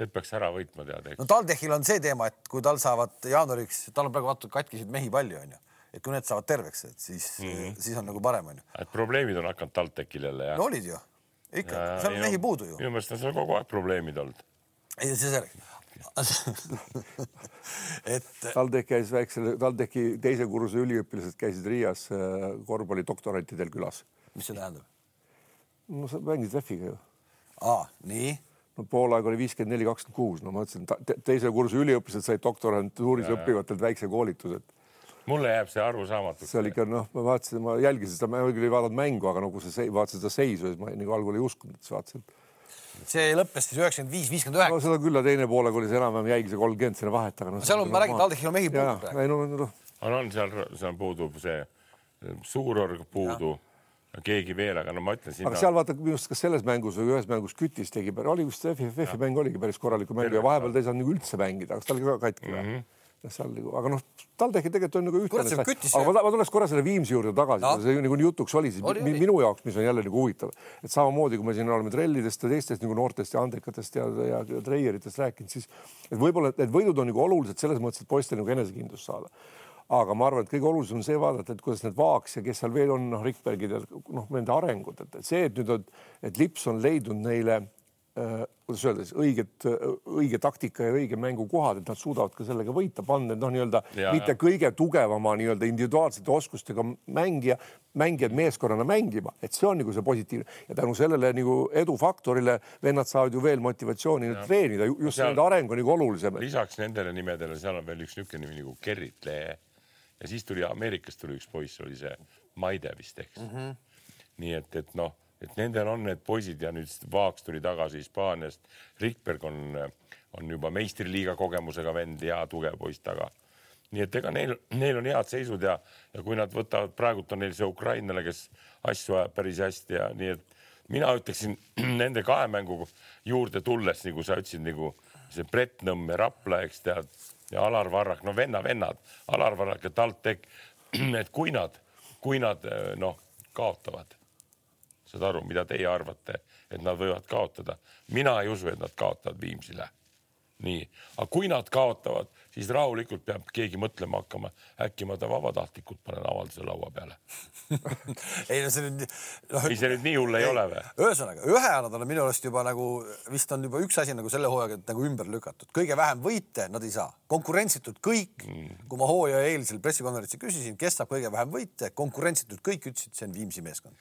Need peaks ära võitma tead. no TalTechil on see teema, et kui tal saavad jaanuariks, tal on praegu vaata katkiseid mehi palju, onju et kui need saavad terveks, et siis mm, -hmm. siis on nagu parem, onju. et probleemid on hakanud TalTechil jälle jah no,? olid ju, ikka, seal on mehi puudu ju. minu meelest on seal kogu aeg probleemid olnud. ei, see selleks et. TalTech käis väiksel, TalTechi teise kursuse üliõpilased käisid Riias äh, korvpallidoktorantidel külas. mis see tähendab? no sa mängisid rehviga ju. aa, nii no pool aega oli viiskümmend neli, kakskümmend kuus, no ma ütlesin te, teise kursuse üliõpilased said doktorantuuris õppivatelt väikse koolituse, et mulle jääb see arusaamatuks. see oli ikka noh, ma vaatasin, ma jälgisin seda, ma küll ei vaadanud mängu, aga nagu see, vaatasin seda seisu, siis ma nagu algul ei uskunud, et siis vaatasin see lõppes siis üheksakümmend viis, viiskümmend üheksa. no seda küll, teine poolega oli see enam-vähem jäigi see kolmkümmend sinna vahet, aga no,. seal on, ma räägin, TalTechil on mehi puudu praegu. ei no, noh. aga on seal, seal puudub see suurorg puudu ja keegi veel, aga no ma ütlen sinna. aga seal vaata minu arust, kas selles mängus või ühes mängus Kütis tegi, oli vist FFF-i mäng oligi päris korraliku mängu ja vahepeal ta ei saanud nagu üldse mängida, kas ta oli ka katki mm? -hmm seal nagu, aga noh, TalTechi tegelikult on nagu ühtlane. aga ma, ma tuleks korra selle Viimsi juurde tagasi no., see nagu jutuks oli siis oli, minu oli. jaoks, mis on jälle nagu huvitav, et samamoodi, kui me siin oleme trellidest ja teistest nagu noortest ja andekatest ja, ja, ja treieritest rääkinud, siis et võib-olla need võidud on nagu olulised selles mõttes, et poistel nagu enesekindlust saada aga ma arvan, et kõige olulisem on see vaadata, et kuidas need Vaaks ja kes seal veel on, noh, Rikbergid ja noh, nende arengud, et see, et nüüd on, et Lips on leidnud neile kuidas öelda siis õiget, õige taktika ja õige mängukohad, et nad suudavad ka sellega võita, panna noh, nii-öelda mitte ja. kõige tugevama nii-öelda individuaalsete oskustega mängija, mängijad meeskonnana mängima, et see on nagu see positiivne ja tänu sellele nagu edufaktorile vennad saavad ju veel motivatsiooni ja. treenida, just seal, nende areng on nagu olulisem. lisaks nendele nimedele, seal on veel üks niisugune nimi nagu Gerrit Lee ja siis tuli Ameerikast tuli üks poiss, oli see Maide vist, eks mm. -hmm. nii et, et noh et nendel on need poisid ja nüüd Vaaks tuli tagasi Hispaaniast. Rikberg on, on juba meistriliiga kogemusega vend, hea tugev poiss taga. nii et ega neil, neil on head seisud ja, ja kui nad võtavad, praegult on neil see ukrainlane, kes asju ajab päris hästi ja nii et mina ütleksin nende kahe mängu juurde tulles, nagu sa ütlesid, nagu see Brett Nõmm ja Rapla, eks tead, ja Alar Varrak, no venna-vennad, Alar Varrak ja TalTech, et kui nad, kui nad noh, kaotavad saad aru, mida teie arvate, et nad võivad kaotada? mina ei usu, et nad kaotavad Viimsile. nii, aga kui nad kaotavad, siis rahulikult peab keegi mõtlema hakkama, äkki ma ta vabatahtlikult panen avalduse laua peale? Ei no see nüüd no,. ei, see nüüd nii hull ei, ei ole või? ühesõnaga, ühe nad on minu arust juba nagu vist on juba üks asi nagu selle hooajaga nagu ümber lükatud, kõige vähem võite nad ei saa, konkurentsitult kõik. Mm., kui ma hooaja eelisel pressikonverentsil küsisin, kes saab kõige vähem võite, konkurentsitult kõik ütlesid, see on Viimsi meeskond.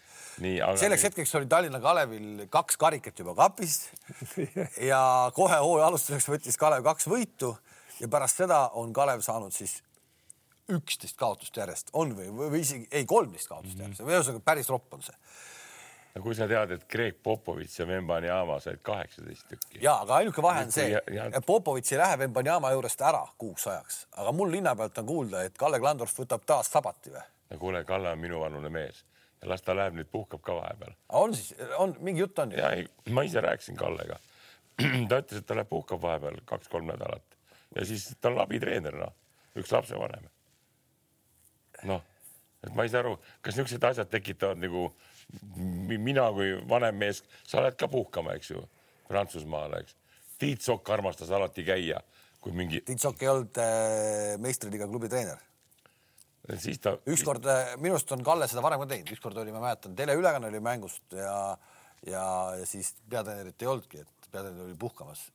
Selleks hetkeks oli Tallinna Kalevil kaks karikat juba kapis. Ja kohe hooaja alustuseks võttis Kalev kaks võitu ja pärast seda on Kalev saanud siis üksteist kaotust järjest, on või, või isegi ei, kolmteist kaotust mm -hmm. järjest, ühesõnaga päris ropp on see no kui sa tead, et Greg Popovitš ja Vembanyama said kaheksateist tükki. ja, aga ainuke vahe on see, et Popovitš ei lähe Vembanyama juurest ära kuuks ajaks, aga mul linna pealt on kuulda, et Kalle Klandorf võtab taas sabati või? no kuule, Kalle on minuvanune mees ja las ta läheb nüüd puhkab ka vahepeal. on siis, on mingi jutt on? ja ei, ma ise rääkisin Kallega. ta ütles, et ta läheb puhkab vahepeal kaks-kolm nädalat ja siis ta on abitreener, noh, üks lapsevanem. noh, et ma ei saa aru, kas niisugused asjad tekitavad nagu mina kui vanem mees, sa lähed ka puhkama, eks ju, Prantsusmaale, eks. Tiit Sokk armastas alati käia, kui mingi. Tiit Sokk ei olnud äh, meistriliiga klubi treener siis ta. ükskord äh, minu arust on Kalle seda varem ka teinud, ükskord oli, ma mäletan, teleülekanne oli mängust ja, ja, ja siis peatreenerit ei olnudki, et peatreener oli puhkamas.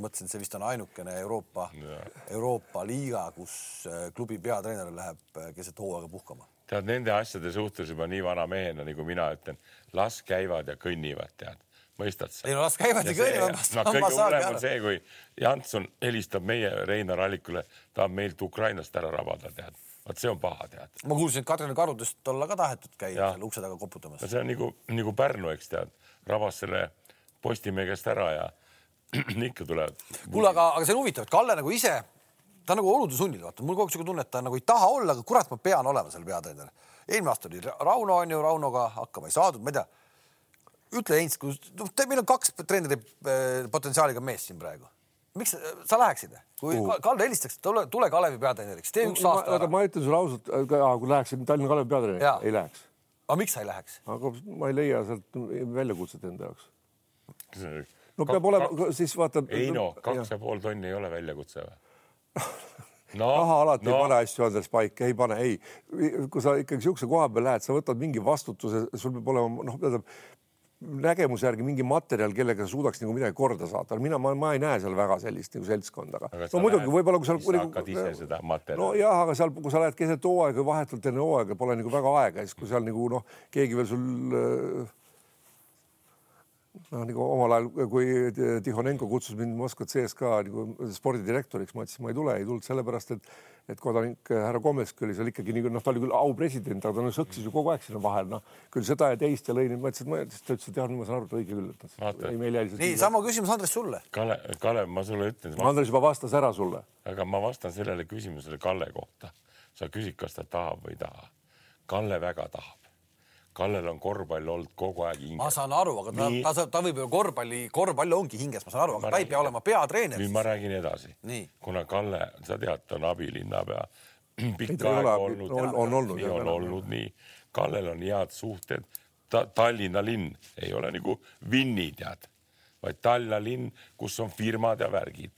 Mõtlesin, et see vist on ainukene Euroopa, Euroopa liiga, kus äh, klubi peatreener läheb äh, keset hooaega puhkama. tead nende asjade suhtes juba nii vana mehena, nagu mina ütlen, las käivad ja kõnnivad, tead mõistad sa? ei no las käivad ja, ja kõnnivad. no kõige hullem on see, kui Janson helistab meie Reinar Allikule, tahab meilt Ukrainast ära rabada, tead vot see on paha, tead. ma kuulsin, et Kadrina karudest olla ka tahetud käia seal ukse taga koputamas. see on nagu, nagu Pärnu, eks tead, rabas selle Postimehe käest ära ja ikka tulevad. kuule, aga, aga see on huvitav, et Kalle nagu ise, ta on nagu olude sunnil, vaata, mul kogu aeg siuke tunne, et ta nagu ei taha olla, aga kurat, ma pean olema seal peatreener. eelmine aasta oli Rauno on ju, Raunoga hakkama ei saadud, ma ei tea. ütle, Heinz, kui noh, meil on kaks treeneri eh, potentsiaaliga meest siin praegu miks sa läheksid, kui uh. Kalle helistaks, tule, tule Kalevi peatreeneriks, tee üks aasta ära. ma ütlen sulle ausalt, kui läheksin Tallinna Kalevi peatreeneriks, ei läheks. aga miks sa ei läheks? aga ma ei leia sealt väljakutset enda jaoks. No peab olema, siis vaata. ei no kaks ja pool tonni ei ole väljakutse või No, raha alati no. ei pane asju Andres paika, ei pane, ei. kui sa ikkagi niisuguse koha peal lähed, sa võtad mingi vastutuse, sul peab olema noh, tähendab nägemuse järgi mingi materjal, kellega sa suudaks nagu midagi korda saada. mina, ma, ma ei näe seal väga sellist nagu seltskonda, aga no muidugi võib-olla, kui sa siis sa hakkad ise seda materjali- nojah, aga seal, kui sa lähed keset hooaega, vahetult enne hooaega pole nagu väga aega, siis kui seal nagu noh, keegi veel sul äh, noh, nagu omal ajal, kui Tihonenko kutsus mind Moskva CSKA nagu spordidirektoriks, ma ütlesin, ma ei tule, ei tulnud sellepärast, et et kodanik härra Komeski oli seal ikkagi nii, noh, ta oli küll aupresident, aga ta no, sõksis ju kogu aeg sinna vahel, noh küll seda ja teist ja lõi, ma ütlesin, et ma, siis ta ütles, et jah, ma saan aru, et õige küll, et Vaata. ei, meil jäi nii see. sama küsimus Andres sulle. Kale, Kalev, ma sulle ütlen, Andres juba vastas ära sulle. aga ma vastan sellele küsimusele Kalle kohta. sa küsid, kas ta tahab või ei taha. Kalle väga tahab. Kallel on korvpall olnud kogu aeg ma hinges. saan aru, aga ta, Nii. ta, ta, ta võib ju korvpalli, korvpall ongi hinges, ma saan aru, aga ta ei pea olema peatreener. nüüd ma räägin edasi. Kuna Kalle, sa tead, ta on abilinnapea pikka aega olnud. on- on olnud, nii on olnud nii. Kallel on head suhted ta,. Tallinna linn ei ole nagu Vinni tead, vaid Tallinna linn, kus on firmad ja värgid.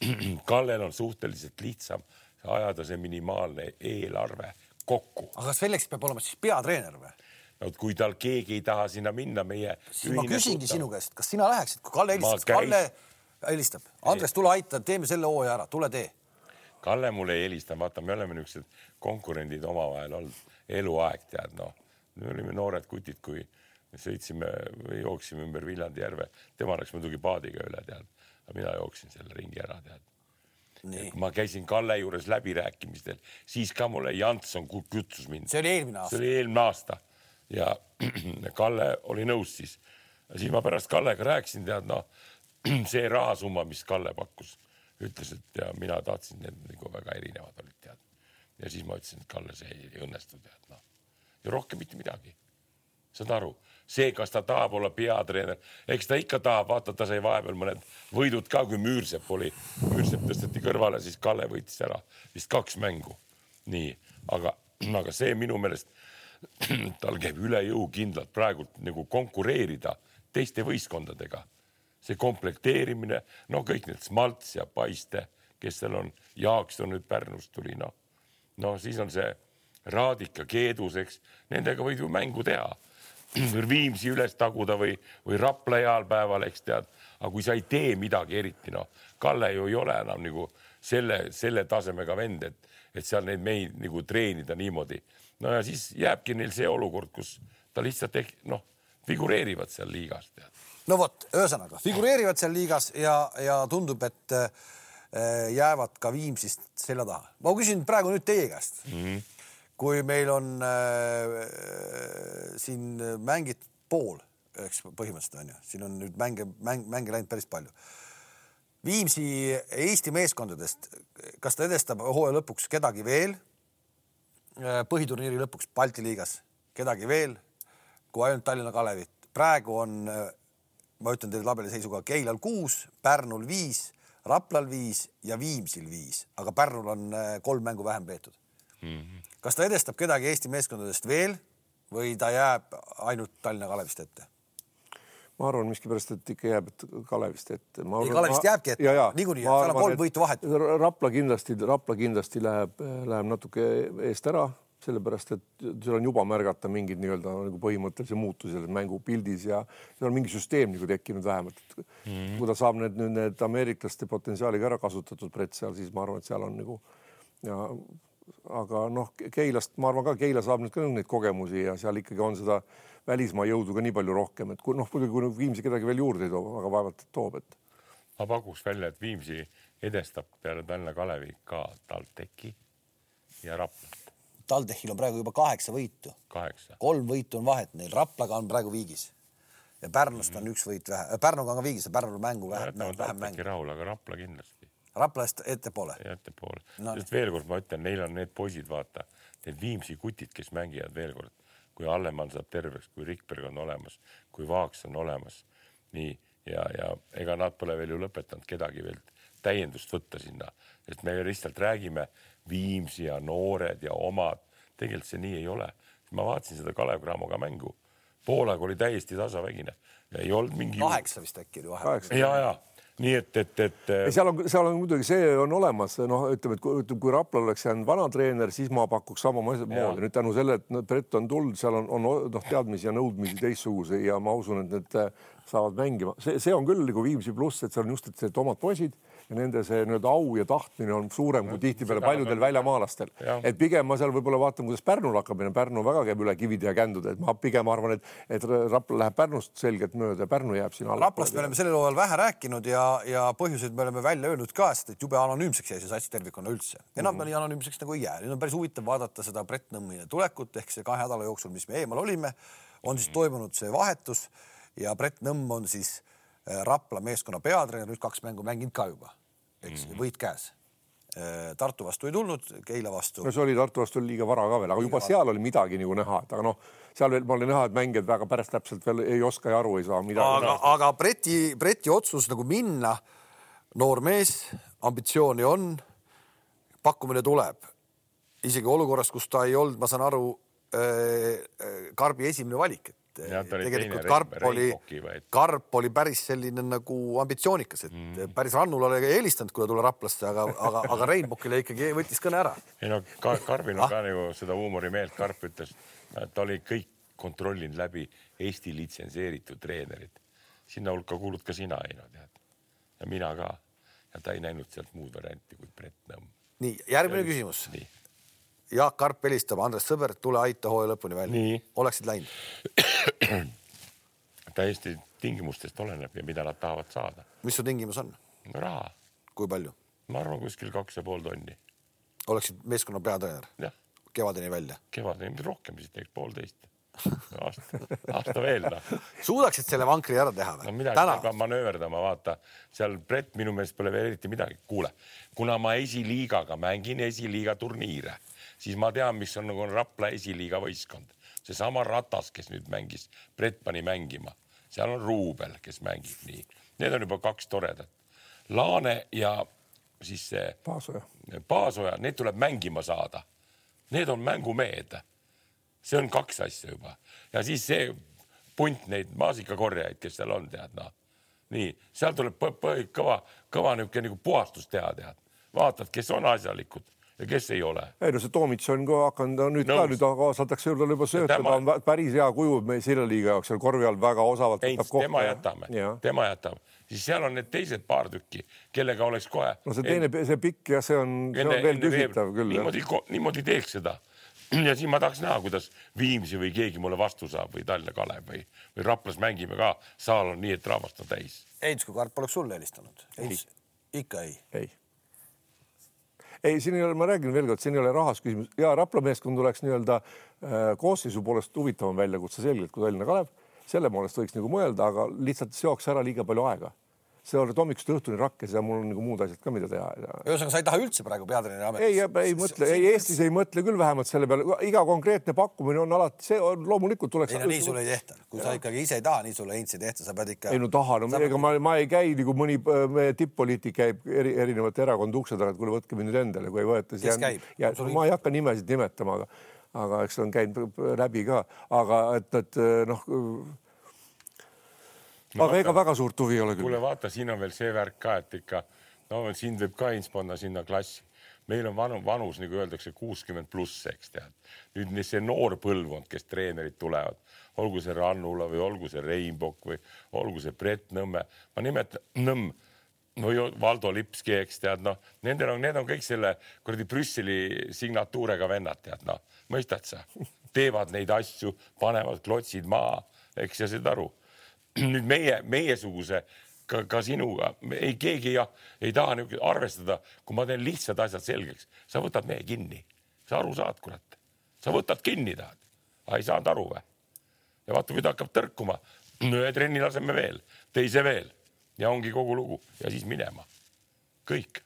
Kallel on suhteliselt lihtsam ajada see minimaalne eelarve kokku. aga selleks peab olema siis peatreener või? No kui tal keegi ei taha sinna minna, meie. siis ma küsingi sinu käest, kas sina läheksid, kui Kalle helistab, käis- Kalle helistab, Andres, tule aita, teeme selle hooaja ära, tule tee. Kalle mulle ei helista, vaata, me oleme niisugused konkurendid omavahel olnud eluaeg, tead noh. me olime noored kutid, kui me sõitsime või jooksime ümber Viljandi järve, tema läks muidugi paadiga üle, tead. aga mina jooksin selle ringi ära, tead. nii, ma käisin Kalle juures läbirääkimistel, siis ka mulle Jantson ku- kutsus mind. see oli eelmine see aasta. oli eelmine aasta ja Kalle oli nõus siis. siis ma pärast Kallega rääkisin, tead noh, see rahasumma, mis Kalle pakkus, ütles, et ja mina tahtsin, need nagu väga erinevad olid, tead. ja siis ma ütlesin, et Kalle, see ei õnnestu, tead noh. ja rohkem mitte midagi. saad aru, see, kas ta tahab olla peatreener, eks ta ikka tahab, vaata, ta sai vahepeal mõned võidud ka, kui Müürsepp oli, Müürsepp tõsteti kõrvale, siis Kalle võitis ära vist kaks mängu. nii, aga, aga see minu meelest tal käib üle jõu kindlalt praegult nagu konkureerida teiste võistkondadega. see komplekteerimine, no kõik need Smalts ja Paiste, kes seal on, Jaakson nüüd Pärnust tuli, noh. no siis on see Raadik ja Keedus, eks, nendega võid ju mängu teha. Viimsi üles taguda või, või Rapla heal päeval, eks tead, aga kui sa ei tee midagi eriti, noh, Kalle ju ei ole enam nagu selle, selle tasemega vend, et, et seal neid mehi nagu treenida niimoodi. No ja siis jääbki neil see olukord, kus ta lihtsalt ehk noh, figureerivad seal liigas, no vot, ühesõnaga figureerivad seal liigas ja, ja tundub, et äh, jäävad ka Viimsist selja taha. ma küsin praegu nüüd teie käest mm. -hmm. kui meil on äh, siin mängitud pool, eks põhimõtteliselt on ju, siin on nüüd mänge, mäng, mänge läinud päris palju. Viimsi Eesti meeskondadest, kas ta edestab hooaja lõpuks kedagi veel? Äh, põhiturniiri lõpuks Balti liigas kedagi veel kui ainult Tallinna Kalevit. praegu on, ma ütlen teile tabeliseisuga Keilal kuus, Pärnul viis, Raplal viis ja Viimsil viis, aga Pärnul on äh, kolm mängu vähem peetud mm. -hmm. kas ta edestab kedagi Eesti meeskondadest veel või ta jääb ainult Tallinna Kalevist ette? Ma arvan miskipärast, et ikka jääb et Kalevist ette. Ei, Kalevist jääbki ette. Niikuinii, seal on kolm võitu vahet. Rapla kindlasti, Rapla kindlasti läheb, läheb natuke eest ära, sellepärast et seal on juba märgata mingeid nii-öelda nagu põhimõttelisi muutusi selles mängupildis ja seal on mingi süsteem nagu tekkinud vähemalt. et mm -hmm. kui ta saab need nüüd need ameeriklaste potentsiaaliga ära kasutatud Brett seal, siis ma arvan, et seal on nagu ja aga noh, Keilast ma arvan ka, Keila saab nüüd ka neid kogemusi ja seal ikkagi on seda välismaa jõudu ka nii palju rohkem, et kui noh, muidugi kui Viimsi kedagi veel juurde ei too, aga vaevalt toob, et ma pakuks välja, et Viimsi edestab peale Tallinna Kalevi ka TalTechi ja Raplat TalTechil on praegu juba kaheksa võitu, kaheksa. kolm võitu on vahet neil, Raplaga on praegu viigis ja Pärnust Mhm. on üks võit vähe, Pärnuga on ka viigis ja Pärnul mängu jätame vähem mängu. rahule, aga Rapla kindlasti Raplast ettepoole. ettepoole no, sest veel kord ma ütlen, neil on need poisid, vaata, need Viimsi kutid, kes mängivad veel kord, kui Allemann saab terveks, kui Rikberg on olemas, kui Vaaks on olemas, nii ja, ja ega nad pole veel ju lõpetanud kedagi veel täiendust võtta sinna, et me lihtsalt räägime Viimsi ja noored ja omad, tegelikult see nii ei ole. ma vaatasin seda Kalev Cramoga mängu, poolaeg oli täiesti tasavägine, ei olnud mingi kaheksa vist äkki oli vahe. kaheksa. ja, ja nii et, et, et seal on, seal on muidugi see on olemas, noh, ütleme, et kui, ütleme, kui Raplal oleks jäänud vana treener, siis ma pakuks samamoodi. nüüd tänu sellele, et Brett on tulnud, seal on, on noh, teadmisi ja nõudmisi teistsuguseid ja ma usun, et need saavad mängima, see, see on küll nagu Viimsi pluss, et seal on just, et need omad poisid ja nende see nii-öelda au ja tahtmine on suurem kui tihtipeale paljudel väljamaalastel. et pigem ma seal võib-olla vaatan, kuidas Pärnul hakkab minema, Pärnu väga käib üle kivide ja kändude, et ma pigem arvan, et, et Rapla läheb Pärnust selgelt mööda ja Pärnu jääb siin alla. Raplast me oleme sellel hooajal vähe rääkinud ja, ja põhjuseid me oleme välja öelnud ka, sest et jube anonüümseks jäi see sats tervikuna üldse. enam mm -hmm. nii anonüümseks nagu ei jää. nüüd on päris huvitav vaadata seda Brett Nõmmine tulekut ehk see kahe nädala jooksul, mis me eemal olime, on siis toimunud see vahetus ja Brett Nõmm on siis äh, Rapla meeskonna peatreener, nüüd kaks mängu mänginud ka juba, eks mm -hmm. võit käes. Äh, Tartu vastu ei tulnud, Keila vastu. no see oli Tartu vastu oli liiga vara ka veel, aga juba vara. seal oli midagi nagu näha, et aga noh, seal veel ma olin näha, et mängijad väga päris täpselt veel ei oska ja aru ei saa midagi. aga, aga Breti, Breti otsus nagu minna, noor mees, ambitsiooni on, pakkumine tuleb, isegi olukorras, kus ta ei olnud, ma saan aru, äh, Karbi esimene valik, et et ja, tegelikult Karp oli, Karp oli päris selline nagu ambitsioonikas, et mm. päris Rannule oli eelistanud, kui ta tuli Raplasse, aga, aga, aga Reinbokile ikkagi võttis kõne ära. ei no ka, Karbil on ah. ka nagu seda huumorimeelt, Karp ütles, ta oli kõik kontrollinud läbi Eesti litsenseeritud treenerid. sinna hulka kuulud ka sina, Heino, tead. ja mina ka. ja ta ei näinud sealt muud varianti kui Brett Nõmm. nii, järgmine ja, küsimus. nii Jaak Karp helistab, Andres Sõber, tule aita hooaja lõpuni välja. oleksid läinud? täiesti tingimustest oleneb ja mida nad tahavad saada. mis su tingimus on? raha. kui palju? ma arvan, kuskil kaks ja pool tonni. oleksid meeskonna peatreener? kevadeni välja? kevadeni rohkem, siis teeks poolteist aasta, aasta veel noh. suudaksid selle vankri ära teha või? no midagi peab manööverdama, vaata seal Brett minu meelest pole veel eriti midagi. kuule, kuna ma esiliigaga mängin esiliiga turniire siis ma tean, mis on nagu Rapla esiliiga võistkond, seesama Ratas, kes nüüd mängis, Brett pani mängima, seal on Ruubel, kes mängib nii, need on juba kaks toredat. Laane ja siis see Paasoja, Paasoja, need tuleb mängima saada. Need on mängumehed. see on kaks asja juba ja siis see punt neid maasikakorjajaid, kes seal on, tead noh. nii, seal tuleb kõva, kõva niisugune nagu puhastus teha, tead. vaatad, kes on asjalikud ja kes ei ole. ei no see Toomits on ka hakanud nüüd Nõus. ka nüüd kaasatakse juurde juba sööta, ta on päris hea kuju meie sillaliiga jaoks seal korvi all väga osavalt. ei, tema jätame, tema jätab, siis seal on need teised paar tükki, kellega oleks kohe. no see teine, see pikk jah, see on, see on veel küsitav küll. niimoodi, niimoodi teeks seda ja siin ma tahaks näha, kuidas Viimsi või keegi mulle vastu saab või Tallinna Kalev või, või Raplas mängime ka, saal on nii, et rahvast on täis. Heids, kui Karp poleks sulle helistanud? ikka ei? ei ei, siin ei ole, ma räägin veel kord, siin ei ole rahas küsimus ja Rapla meeskond oleks nii-öelda äh, koosseisu poolest huvitavam väljakutse selgelt kui Tallinna Kalev. selle poolest võiks nagu mõelda, aga lihtsalt seoks ära liiga palju aega sa oled hommikust õhtuni rakkes ja mul on nagu muud asjad ka, mida teha. ühesõnaga, sa ei taha üldse praegu peatreeneri ametis? ei, ei mõtle, ei Eestis ei mõtle küll vähemalt selle peale, iga konkreetne pakkumine on alati, see on loomulikult tuleks. ei no nii sul ei tehta, kui ja. sa ikkagi ise ei taha, nii sulle Heinz ei tehta, sa pead ikka. ei no taha, no ega ma, ma ei käi nagu mõni meie tipp-poliitik käib eri, erinevate erakondade ukse taga, et kuule, võtke mind nüüd endale, kui ei võeta, siis jään, ja, ma ei hakka nimesid nimetama, aga, aga eks on käinud läbi ka, aga et, et noh aga ega väga suurt huvi ei ole küll. kuule, vaata, siin on veel see värk ka, et ikka no sind võib ka ins panna sinna klassi. meil on vanu, vanus, nagu öeldakse, kuuskümmend pluss, eks tead. nüüd see noor põlvkond, kes treenerid tulevad, olgu see Rannula või olgu see Reinbok või olgu see Brett Nõmme, ma nimetan Nõmm no ju Valdo Lipski, eks tead, noh, nendel on, need on kõik selle kuradi Brüsseli signatuuriga vennad, tead, noh, mõistad sa, teevad neid asju, panevad klotsid maha, eks sa saad aru nüüd meie, meiesuguse ka, ka sinuga, ei keegi ja ei taha niisugune arvestada, kui ma teen lihtsad asjad selgeks, sa võtad mehe kinni, sa aru saad, kurat, sa võtad kinni, tahad, ei saanud aru või? ja vaata, kui ta hakkab tõrkuma, ühe trenni laseme veel, teise veel. Ja ongi kogu lugu. Ja siis minema, kõik.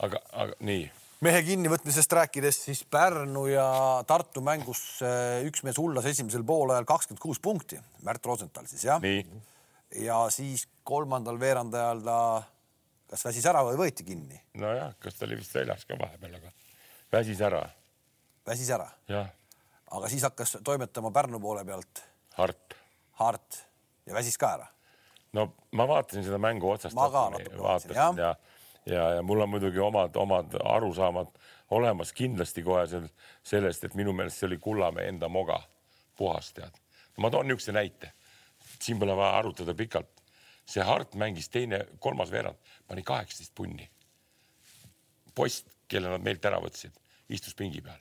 aga, aga nii mehe kinnivõtmisest rääkides, siis Pärnu ja Tartu mängus eh, üks mees hullas esimesel poolajal kakskümmend kuus punkti, Märt Rosenthal siis jah. ja siis kolmandal veerandajal ta kas väsis ära või võeti kinni? nojah, kas ta oli vist väljas ka vahepeal, aga väsis ära. väsis ära? aga siis hakkas toimetama Pärnu poole pealt. Hart. Hart ja väsis ka ära? no ma vaatasin seda mängu otsast Ma ka natuke vaatasin, vaatasin ja, ja, ja mul on muidugi omad, omad arusaamad olemas kindlasti kohe sel, sellest, et minu meelest see oli Kullamäe enda moga puhas tead. ma toon niisuguse näite, siin pole vaja arutada pikalt. see Hart mängis teine, kolmas veerand, pani kaheksateist punni. post, kelle nad meilt ära võtsid, istus pingi peal.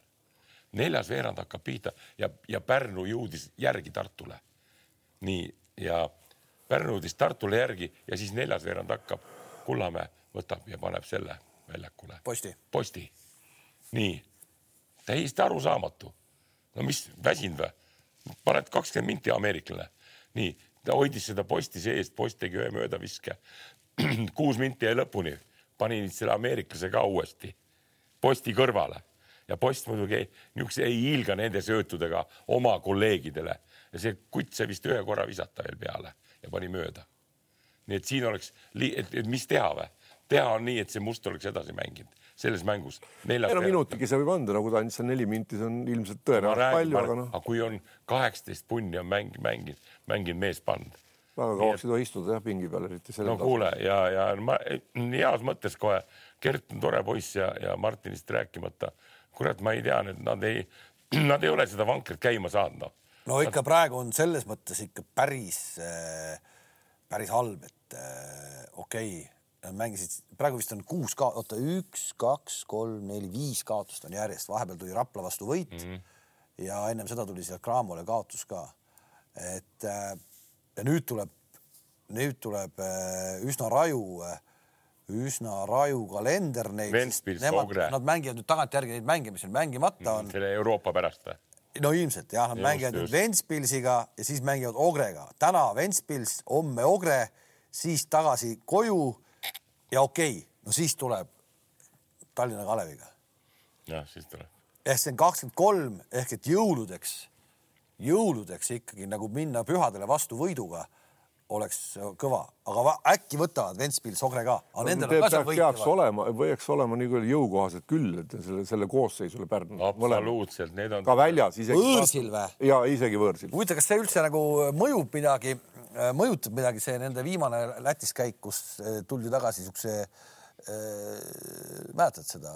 neljas veerand hakkab pihta ja, ja Pärnu jõudis järgi Tartule. nii ja Pärnu jõudis Tartule järgi ja siis neljas veerand hakkab, Kullamäe võtab ja paneb selle väljakule. posti. posti. nii, täiesti arusaamatu. no mis, väsinud või? paned kakskümmend minti ameeriklane. nii, ta hoidis seda posti seest, post tegi ühe möödaviske. kuus minti jäi lõpuni, pani selle ameeriklase ka uuesti posti kõrvale ja post muidugi niisuguse ei hiilga nende söötudega oma kolleegidele ja see kutt sai vist ühe korra visata veel peale ja pani mööda. nii et siin oleks, et, et mis teha või? Teha on nii, et see Must oleks edasi mänginud selles mängus. ei no minutigi see võib anda, nagu ta andis seal neli minti, see on ilmselt tõenäoliselt palju, aga noh. aga kui on kaheksateist punni on mäng, mänginud, mänginud mees pannud. väga kauaks ei tohi istuda jah pingi peal, eriti selle. no kuule ja, ja ma heas mõttes kohe, Gert on tore poiss ja, ja Martinist rääkimata. kurat, ma ei tea, et nad ei, nad ei ole seda vankrit käima saanud noh. no ikka praegu on selles mõttes ikka päris, päris halb, et okei okay Nad mängisid, praegu vist on kuus ka-, oota üks, kaks, kolm, neli, viis kaotust on järjest, vahepeal tuli Rapla vastu võit mm. -hmm. ja ennem seda tuli seal Cramole kaotus ka. et ja nüüd tuleb, nüüd tuleb üsna raju, üsna raju kalender. Nemad, nad mängivad nüüd tagantjärgi neid mänge, mis neil mängimata on mm,. selle Euroopa pärast või? no ilmselt jah, nad just, mängivad just. nüüd Ventspilsiga ja siis mängivad Ogrega. täna Ventspils, homme Ogre, siis tagasi koju ja okei okay,, no siis tuleb Tallinna Kaleviga. jah, siis tuleb. ehk see on kakskümmend kolm ehk et jõuludeks, jõuludeks ikkagi nagu minna pühadele vastu võiduga oleks kõva, aga äkki võtavad Ventspil, Sogre ka. aga nendel on ka seal võitlevad. peaks olema, võiks olema nii küll jõukohased küll, et selle, selle koosseisule Pärnu. absoluutselt, need on. ka väljas isegi. võõrsil või? ja isegi võõrsil. huvitav, kas see üldse nagu mõjub midagi Äh, mõjutab midagi see nende viimane Lätis käik, kus äh, tuldi tagasi siukse äh,, mäletad seda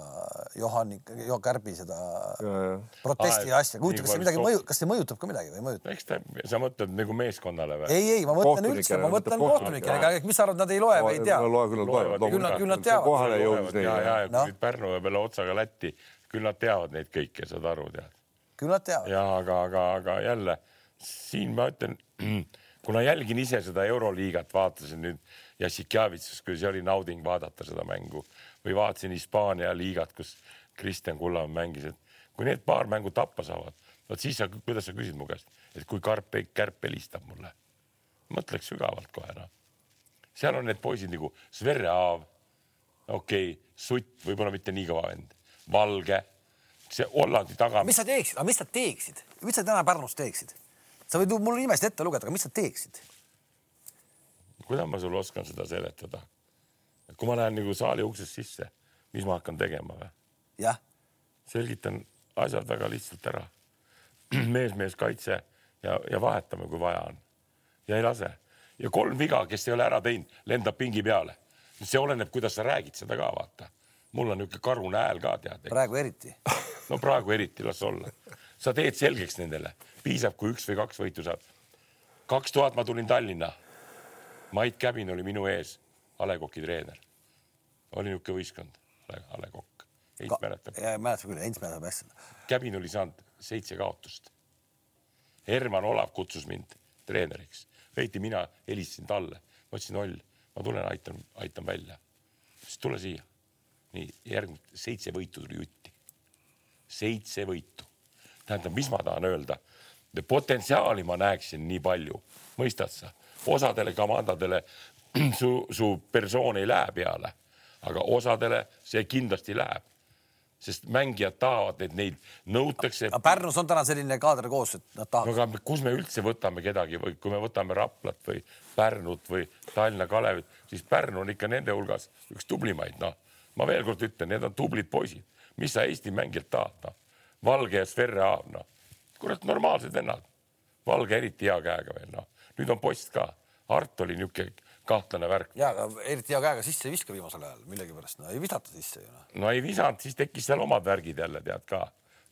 Johanni, Jo Kärbi seda ja, ja. protesti ah, asja, huvitav, kas see midagi mõju, kas see mõjutab ka midagi või ei mõjuta? eks ta, sa mõtled nagu meeskonnale või? ei, ei, ma mõtlen üldse, ma mõtlen kohtunikele, aga mis sa arvad, nad ei loe või ei tea? küll nad loevad, küll nad, küll nad teavad. kohale jõudis neile. ja, ja, ja kui no. Pärnu peale otsaga Lätti, küll nad teavad neid kõiki, saad aru, tead. küll nad teavad. ja aga, aga, aga jälle siin ma ütlen kuna jälgin ise seda Euroliigat, vaatasin nüüd Jassikjavitsus, kui see oli nauding vaadata seda mängu või vaatasin Hispaania liigat, kus Kristjan Kullamäe mängis, et kui need paar mängu tappa saavad, vot siis sa, kuidas sa küsid mu käest, et kui Karp, Kärp helistab mulle, mõtleks sügavalt kohe noh. seal on need poisid nagu Sverre Aav, okei okay,, Sutt, võib-olla mitte nii kõva vend, Valge, see Hollandi taga. mis sa teeksid, aga mis sa teeksid, mis sa täna Pärnus teeksid? sa võid mulle nimest ette lugeda, aga mis sa teeksid? Kuidas ma sulle oskan seda seletada? kui ma lähen nagu saali uksest sisse, mis ma hakkan tegema või? jah. selgitan asjad väga lihtsalt ära. mees, mees, kaitse ja, ja vahetame, kui vaja on. ja ei lase. ja kolm viga, kes ei ole ära teinud, lendab pingi peale. see oleneb, kuidas sa räägid seda ka, vaata. mul on niisugune karune hääl ka, tead. praegu eriti no praegu eriti, las olla. sa teed selgeks nendele piisab, kui üks või kaks võitu saad. kaks tuhat ma tulin Tallinna. Mait Käbin oli minu ees, A Le Coq'i treener. oli niisugune võistkond, A Le Coq. Heinz mäletab. mäletab küll, Heinz mäletab hästi. Käbin oli saanud seitse kaotust. Herman Olav kutsus mind treeneriks, õieti mina helistasin talle, ma ütlesin, Oll, ma tulen, aitan, aitan välja. siis tule siia. nii järgmine seitse võitu tuli jutti. seitse võitu. tähendab, mis ma tahan öelda potentsiaali ma näeksin nii palju, mõistad sa? Osadele komandodele su, su persoon ei lähe peale, aga osadele see kindlasti läheb. sest mängijad tahavad, et neid nõutakse. Pärnus on täna selline kaader koos, et nad tahavad aga kus me üldse võtame kedagi või kui me võtame Raplat või Pärnut või Tallinna Kalevit, siis Pärnu on ikka nende hulgas üks tublimaid, noh. ma veel kord ütlen, need on tublid poisid, mis sa Eesti mängijalt tahad, noh. Valge ja Sverre Aav, noh kurat, normaalsed vennad. Valge eriti hea käega veel, noh. Nüüd on post ka. Art oli niisugune kahtlane värk. ja, aga eriti hea käega sisse ei viska viimasel ajal millegipärast, no ei visata sisse ju noh. no ei visanud, siis tekkis seal omad värgid jälle tead ka.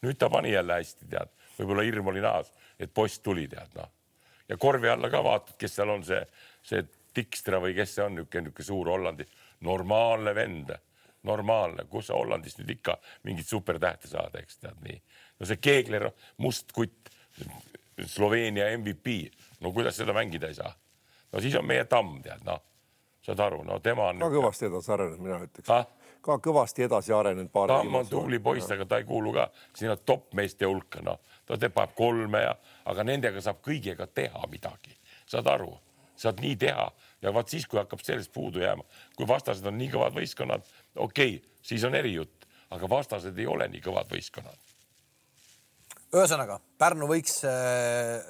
nüüd ta pani jälle hästi tead, võib-olla hirm oli naas, et poiss tuli tead noh. ja korvi alla ka vaatad, kes seal on see, see Dikstra või kes see on, niisugune, niisugune suur Hollandi, normaalne vend, normaalne, kus sa Hollandist nüüd ikka mingit supertähte saad, eks tead nii. no see Keegler, must kutt, Sloveenia MVP, no kuidas seda mängida ei saa? no siis on meie tamm tead noh, saad aru, no tema on ka. kõvasti edasi arenenud, mina ütleks Ah? ka kõvasti edasi arenenud. Tamm on tubli poiss, aga ta ei kuulu ka sinna top-meeste hulka, noh, ta teeb kolme ja, aga nendega saab kõigega teha midagi, saad aru, saad nii teha ja vaat siis, kui hakkab sellest puudu jääma, kui vastased on nii kõvad võistkonnad, okei okay,, siis on erijutt, aga vastased ei ole nii kõvad võistkonnad. Ühesõnaga Pärnu võiks äh,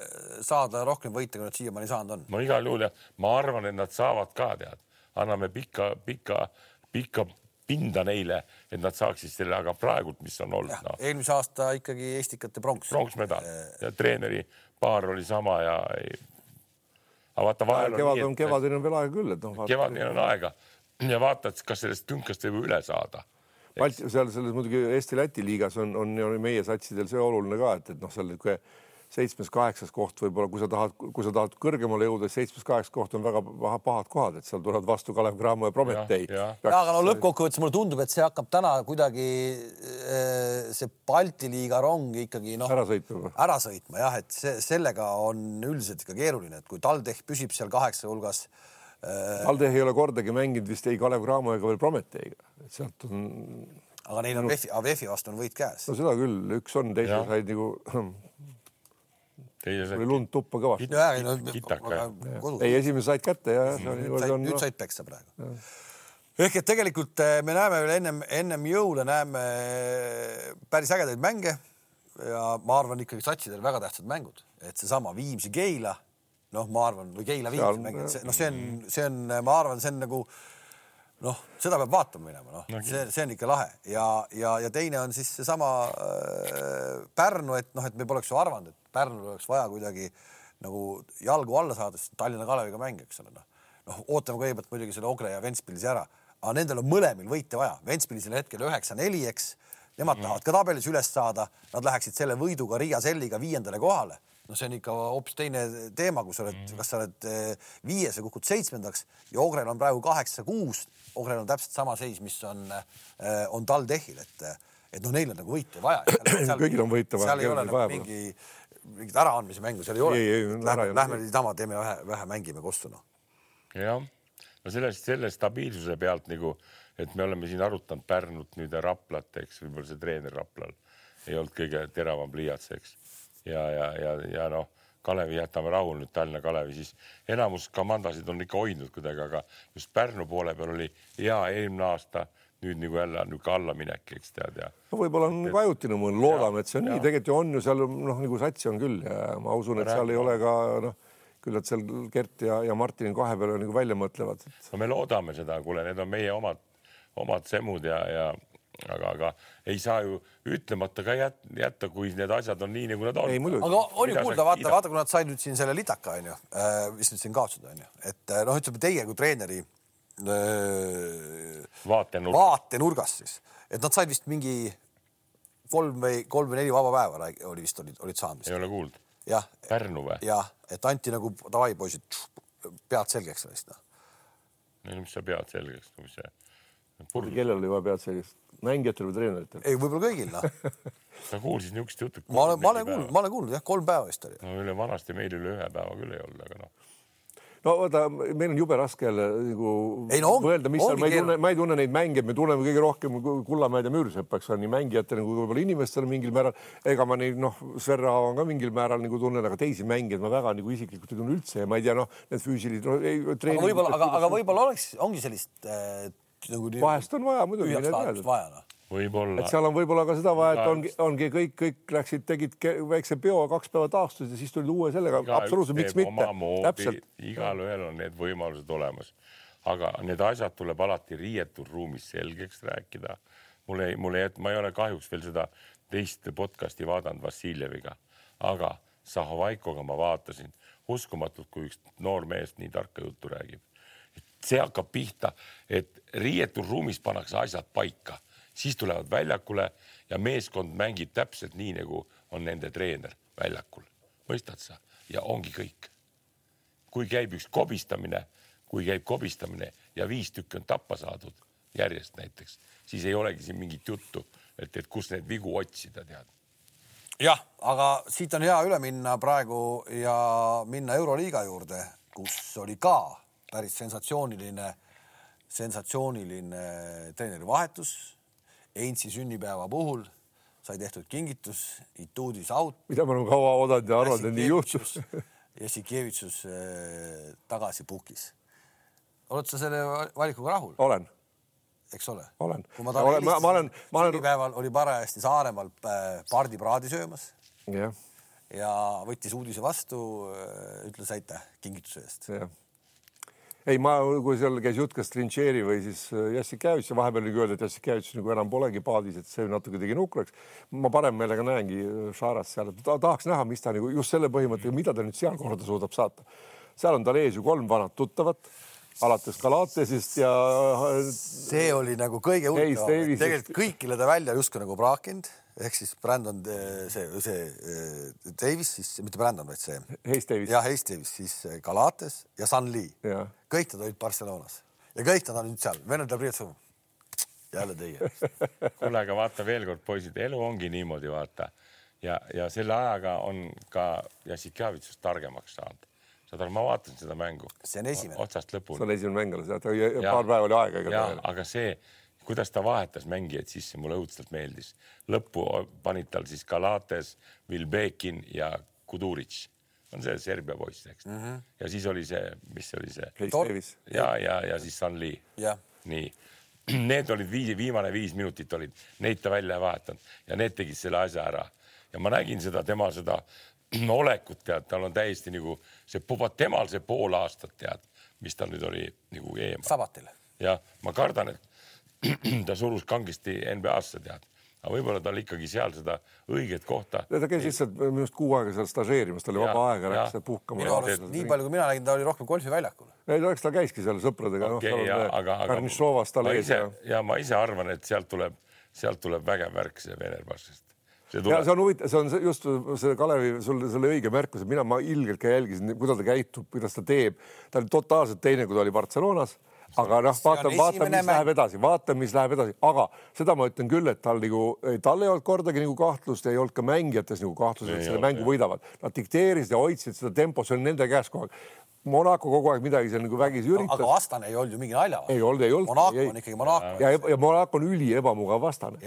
saada rohkem võite, kui nad siiamaani saanud on. no igal juhul ja ma arvan, et nad saavad ka tead, anname pikka, pikka, pikka pinda neile, et nad saaksid selle, aga praegult, mis on olnud, noh, eelmise aasta ikkagi Estikate pronks. pronksmedal ja treeneri paar oli sama ja ei.... aga vaata vahel kevad on on, kevadeni on veel aega küll, et noh. kevadeni on aega ja vaatad, kas sellest künkast võib üle saada. Balti, seal selles muidugi Eesti-Läti liigas on, on, on meie satsidel see oluline ka, et, et noh, seal niisugune seitsmes-kaheksas koht võib-olla, kui sa tahad, kui sa tahad kõrgemale jõuda, siis seitsmes-kaheksas koht on väga paha, pahad kohad, et seal tulevad vastu Kalev Cramo ja Prometee. Ja, ja. ja aga no lõppkokkuvõttes mulle tundub, et see hakkab täna kuidagi äh, see Balti liiga rong ikkagi noh ära sõitma. ära sõitma jah, et see sellega on üldiselt ikka keeruline, et kui TalTech püsib seal kaheksa hulgas äh,, Aldeh ei ole kordagi mänginud vist ei Kalev Cramo ega veel Prometeiga, et sealt on, aga neil on VEF-i, VEF-i vastu on võit käes. No seda küll, üks on, teised Jah. said nagu, teine oli see lund tuppa kõvasti. no no ei, esimese said kätte ja oli, said, on nüüd noh, said peksa praegu. ehk et tegelikult eh, me näeme veel ennem, ennem jõule näeme päris ägedaid mänge. Ja ma arvan ikkagi satsidel väga tähtsad mängud, et seesama Viimsi-Keila, noh, ma arvan, või Keila-Viimsi Seal- mäng, et see, noh, see on, see on, ma arvan, see on nagu noh, seda peab vaatama minema, noh. No see, see on ikka lahe. Ja, ja, ja teine on siis seesama äh, Pärnu, et noh, et me poleks ju arvanud, et Pärnul oleks vaja kuidagi nagu jalgu alla saada, sest Tallinna Kaleviga mäng, eks ole, noh. noh, ootame kõigepealt muidugi selle Ogre ja Ventspilsi ära, aga nendel on mõlemil võite vaja, Ventspilisel hetkel üheksa-neli, eks. Nemad tahavad ka tabelis üles saada, nad läheksid selle võiduga Riia Selliga viiendale kohale no see on ikka hoopis teine teema, kui sa oled, kas sa oled eh, viies ja kukud seitsmendaks ja Ogrel on praegu kaheksa-kuus. Ogrel on täpselt sama seis, mis on, on TalTechil, et, et noh, neil on nagu võite vaja. Kõigil on võite vaja, seal ei ole nagu vaja mingi, mingit äraandmise mängu seal ei ole Lähme, lähme niisama teeme vähe, vähe mängime kossu noh. jah, no sellest, selle stabiilsuse pealt nagu, et me oleme siin arutanud Pärnut nüüd ja Raplat, eks võib-olla see treener Raplal ei olnud kõige teravam pliiats, eks. ja, ja, ja, ja noh, Kalevi jätame rahule nüüd Tallinna Kalevi, siis enamus komandasid on ikka hoidnud kuidagi, aga just Pärnu poole peal oli hea eelmine aasta, nüüd nagu jälle niisugune allaminek, eks tead ja no võib-olla on nagu ajutine mõõn, loodame, et see on Jaa. nii, tegelikult ju on ju seal noh, nagu satsi on küll ja ma usun, et seal ei ole ka noh, küll nad seal Gert ja, ja Martin kahe peale nagu välja mõtlevad. no me loodame seda, kuule, need on meie omad, omad semud ja, ja aga, aga ei saa ju ütlemata ka jät, jätta, kui need asjad on nii, nagu nad on. Aga on ju kuulda, vaata, vaata, kui nad said nüüd siin selle litaka onju, mis nüüd siin kaotasid onju, et noh, ütleme teie kui treeneri äh, vaatenurgast siis, et nad said vist mingi kolm või kolm või neli vaba päeva oli vist olid, olid saanud. Ei ole kuulnud. jah, Pärnu või? jah, et anti nagu davai poisid, pead selgeks vist noh. no mis sa pead selgeks, mis see kellel oli vaja pead selgeks, mängijatel või treeneritel? ei, võib-olla kõigil noh, sa kuulsid niisugust juttu. ma olen, ma olen kuulnud, ma olen kuulnud jah, kolm päeva vist oli. no üle vanasti meil üle ühe päeva küll ei olnud, aga noh, no vaata, meil on jube raske jälle nagu no mõelda, mis seal, ma ei tunne, ma ei tunne neid mänge, me tunneme kõige rohkem Kullamäed ja Müürsepa, eks ole, nii mängijatele kui võib-olla inimestele mingil määral. ega ma neid noh, Sverre Aava ka mingil määral nagu tunnen, aga teisi mängijaid ma väga nagu isiklikult ei tunne üldse ja ma ei tea, noh, need füüsilised no,, ei aga võib-olla, aga, aga võib-olla oleks, ongi sellist äh, nagu nii- vahest on vaja muidugi, tea laadimist vaja noh. võib-olla. Et seal on võib-olla ka seda vaja, et ongi, ongi kõik, kõik läksid, tegid väikse peo, kaks päeva taastusid ja siis tulid uue sellega, absoluutselt, miks mitte, täpselt. igalühel on need võimalused olemas, aga need asjad tuleb alati riietusruumis selgeks rääkida. mul ei, mul ei, ma ei ole kahjuks veel seda teist podcast'i vaadanud Vassiljeviga, aga Zahovaikoga ma vaatasin, uskumatult, kui üks noor mees nii tarka juttu räägib. See hakkab pihta, et riietusruumis pannakse asjad paika, siis tulevad väljakule ja meeskond mängib täpselt nii, nagu on nende treener väljakul, mõistad sa? ja ongi kõik. kui käib üks kobistamine, kui käib kobistamine ja viis tükki on tappa saadud järjest näiteks, siis ei olegi siin mingit juttu, et, et kus neid vigu otsida, tead jah, aga siit on hea üle minna praegu ja minna Euroliiga juurde, kus oli ka päris sensatsiooniline, sensatsiooniline treenerivahetus. Einsi sünnipäeva puhul sai tehtud kingitus, Ituudis out. mida me oleme kaua oodanud ja arvanud, et nii juhtus. Jassikevitsus tagasi pukis. oled sa selle valikuga rahul? olen eks ole. olen. kui ma talle helistasin, ma olen, ma olen. sünnipäeval oli parajasti Saaremaal äh, pardipraadi söömas. jah. ja võttis uudise vastu, äh, ütles aitäh kingituse eest. jah ei, ma, kui seal käis jutt, kas Trincheri või siis äh, Jassikevitš ja vahepeal oli öelda, et Jassikevitš nagu enam polegi paadis, et see natuke tegi nukraks. ma parem meelega näengi Šarast seal, et ta tahaks näha, mis ta nagu just selle põhimõttega, mida ta nüüd seal korda suudab saata. seal on tal ees ju kolm vanat tuttavat alates Galatesist ja. see oli nagu kõige huvitavam, tegelikult kõikile ta välja justkui nagu praakinud ehk siis Brandon see, see Davis siis mitte Brandon, vaid see. Hayes Davis. jah, Hayes Davis, siis Galates ja San Lee. kõik nad olid Barcelonas ja kõik nad on nüüd seal, vennad läheb riietusruumi. jälle teie. kuule, aga vaata veel kord, poisid, elu ongi niimoodi, vaata ja, ja selle ajaga on ka Jassikavitsust targemaks saanud saad aru, ma vaatasin seda mängu. see on esimene. otsast lõpuni. see on esimene mäng alles, jah, paar päeva oli aega. jah, aga see, kuidas ta vahetas mängijaid sisse, mulle õudselt meeldis. lõppu panid tal siis Galates, Vilbekin ja Kuduritš on see Serbia poiss, eks mm. -hmm. ja siis oli see, mis oli see? ja, ja, ja siis Sunli. nii, need olid viis, viimane viis minutit olid, neid ta välja ei vahetanud ja need tegid selle asja ära ja ma nägin seda tema seda olekut, tead, tal on täiesti nagu see, temal see pool aastat, tead, mis tal nüüd oli nagu eemal. sabatil. jah, ma kardan, et ta surus kangesti NBA-sse, tead aga võib-olla tal ikkagi seal seda õiget kohta. ta käis lihtsalt minu arust kuu aega seal stažeerimas, tal oli vaba aega, läks puhkama. nii palju, kui mina nägin, ta oli rohkem golfiväljakul. ei, no eks ta käiski seal sõpradega okay,. No, aga, aga ma ise ja... ja ma ise arvan, et sealt tuleb, sealt tuleb vägev värk see Venerbassist ja see on huvitav, see on just see Kalevi, sul, sul õige märkus, et mina, ma ilgelt ka jälgisin, kuidas ta käitub, kuidas ta teeb. ta oli totaalselt teine, kui ta oli Barcelonas aga noh, vaatame, vaatame, mis läheb edasi, vaatame, mis läheb edasi, aga seda ma ütlen küll, et tal nagu, tal ei olnud kordagi nagu kahtlust, ei olnud ka mängijates nagu kahtlust, et selle mängu võidavad. Nad dikteerisid ja hoidsid seda tempot, see oli nende käes kogu aeg. Monaco kogu aeg midagi seal nagu vägisi üritas. aga vastane ei olnud ju mingi nalja. ei olnud, ei olnud. Monaco on ikkagi Monaco. ja, ja Monaco on üli ebamugav vastane.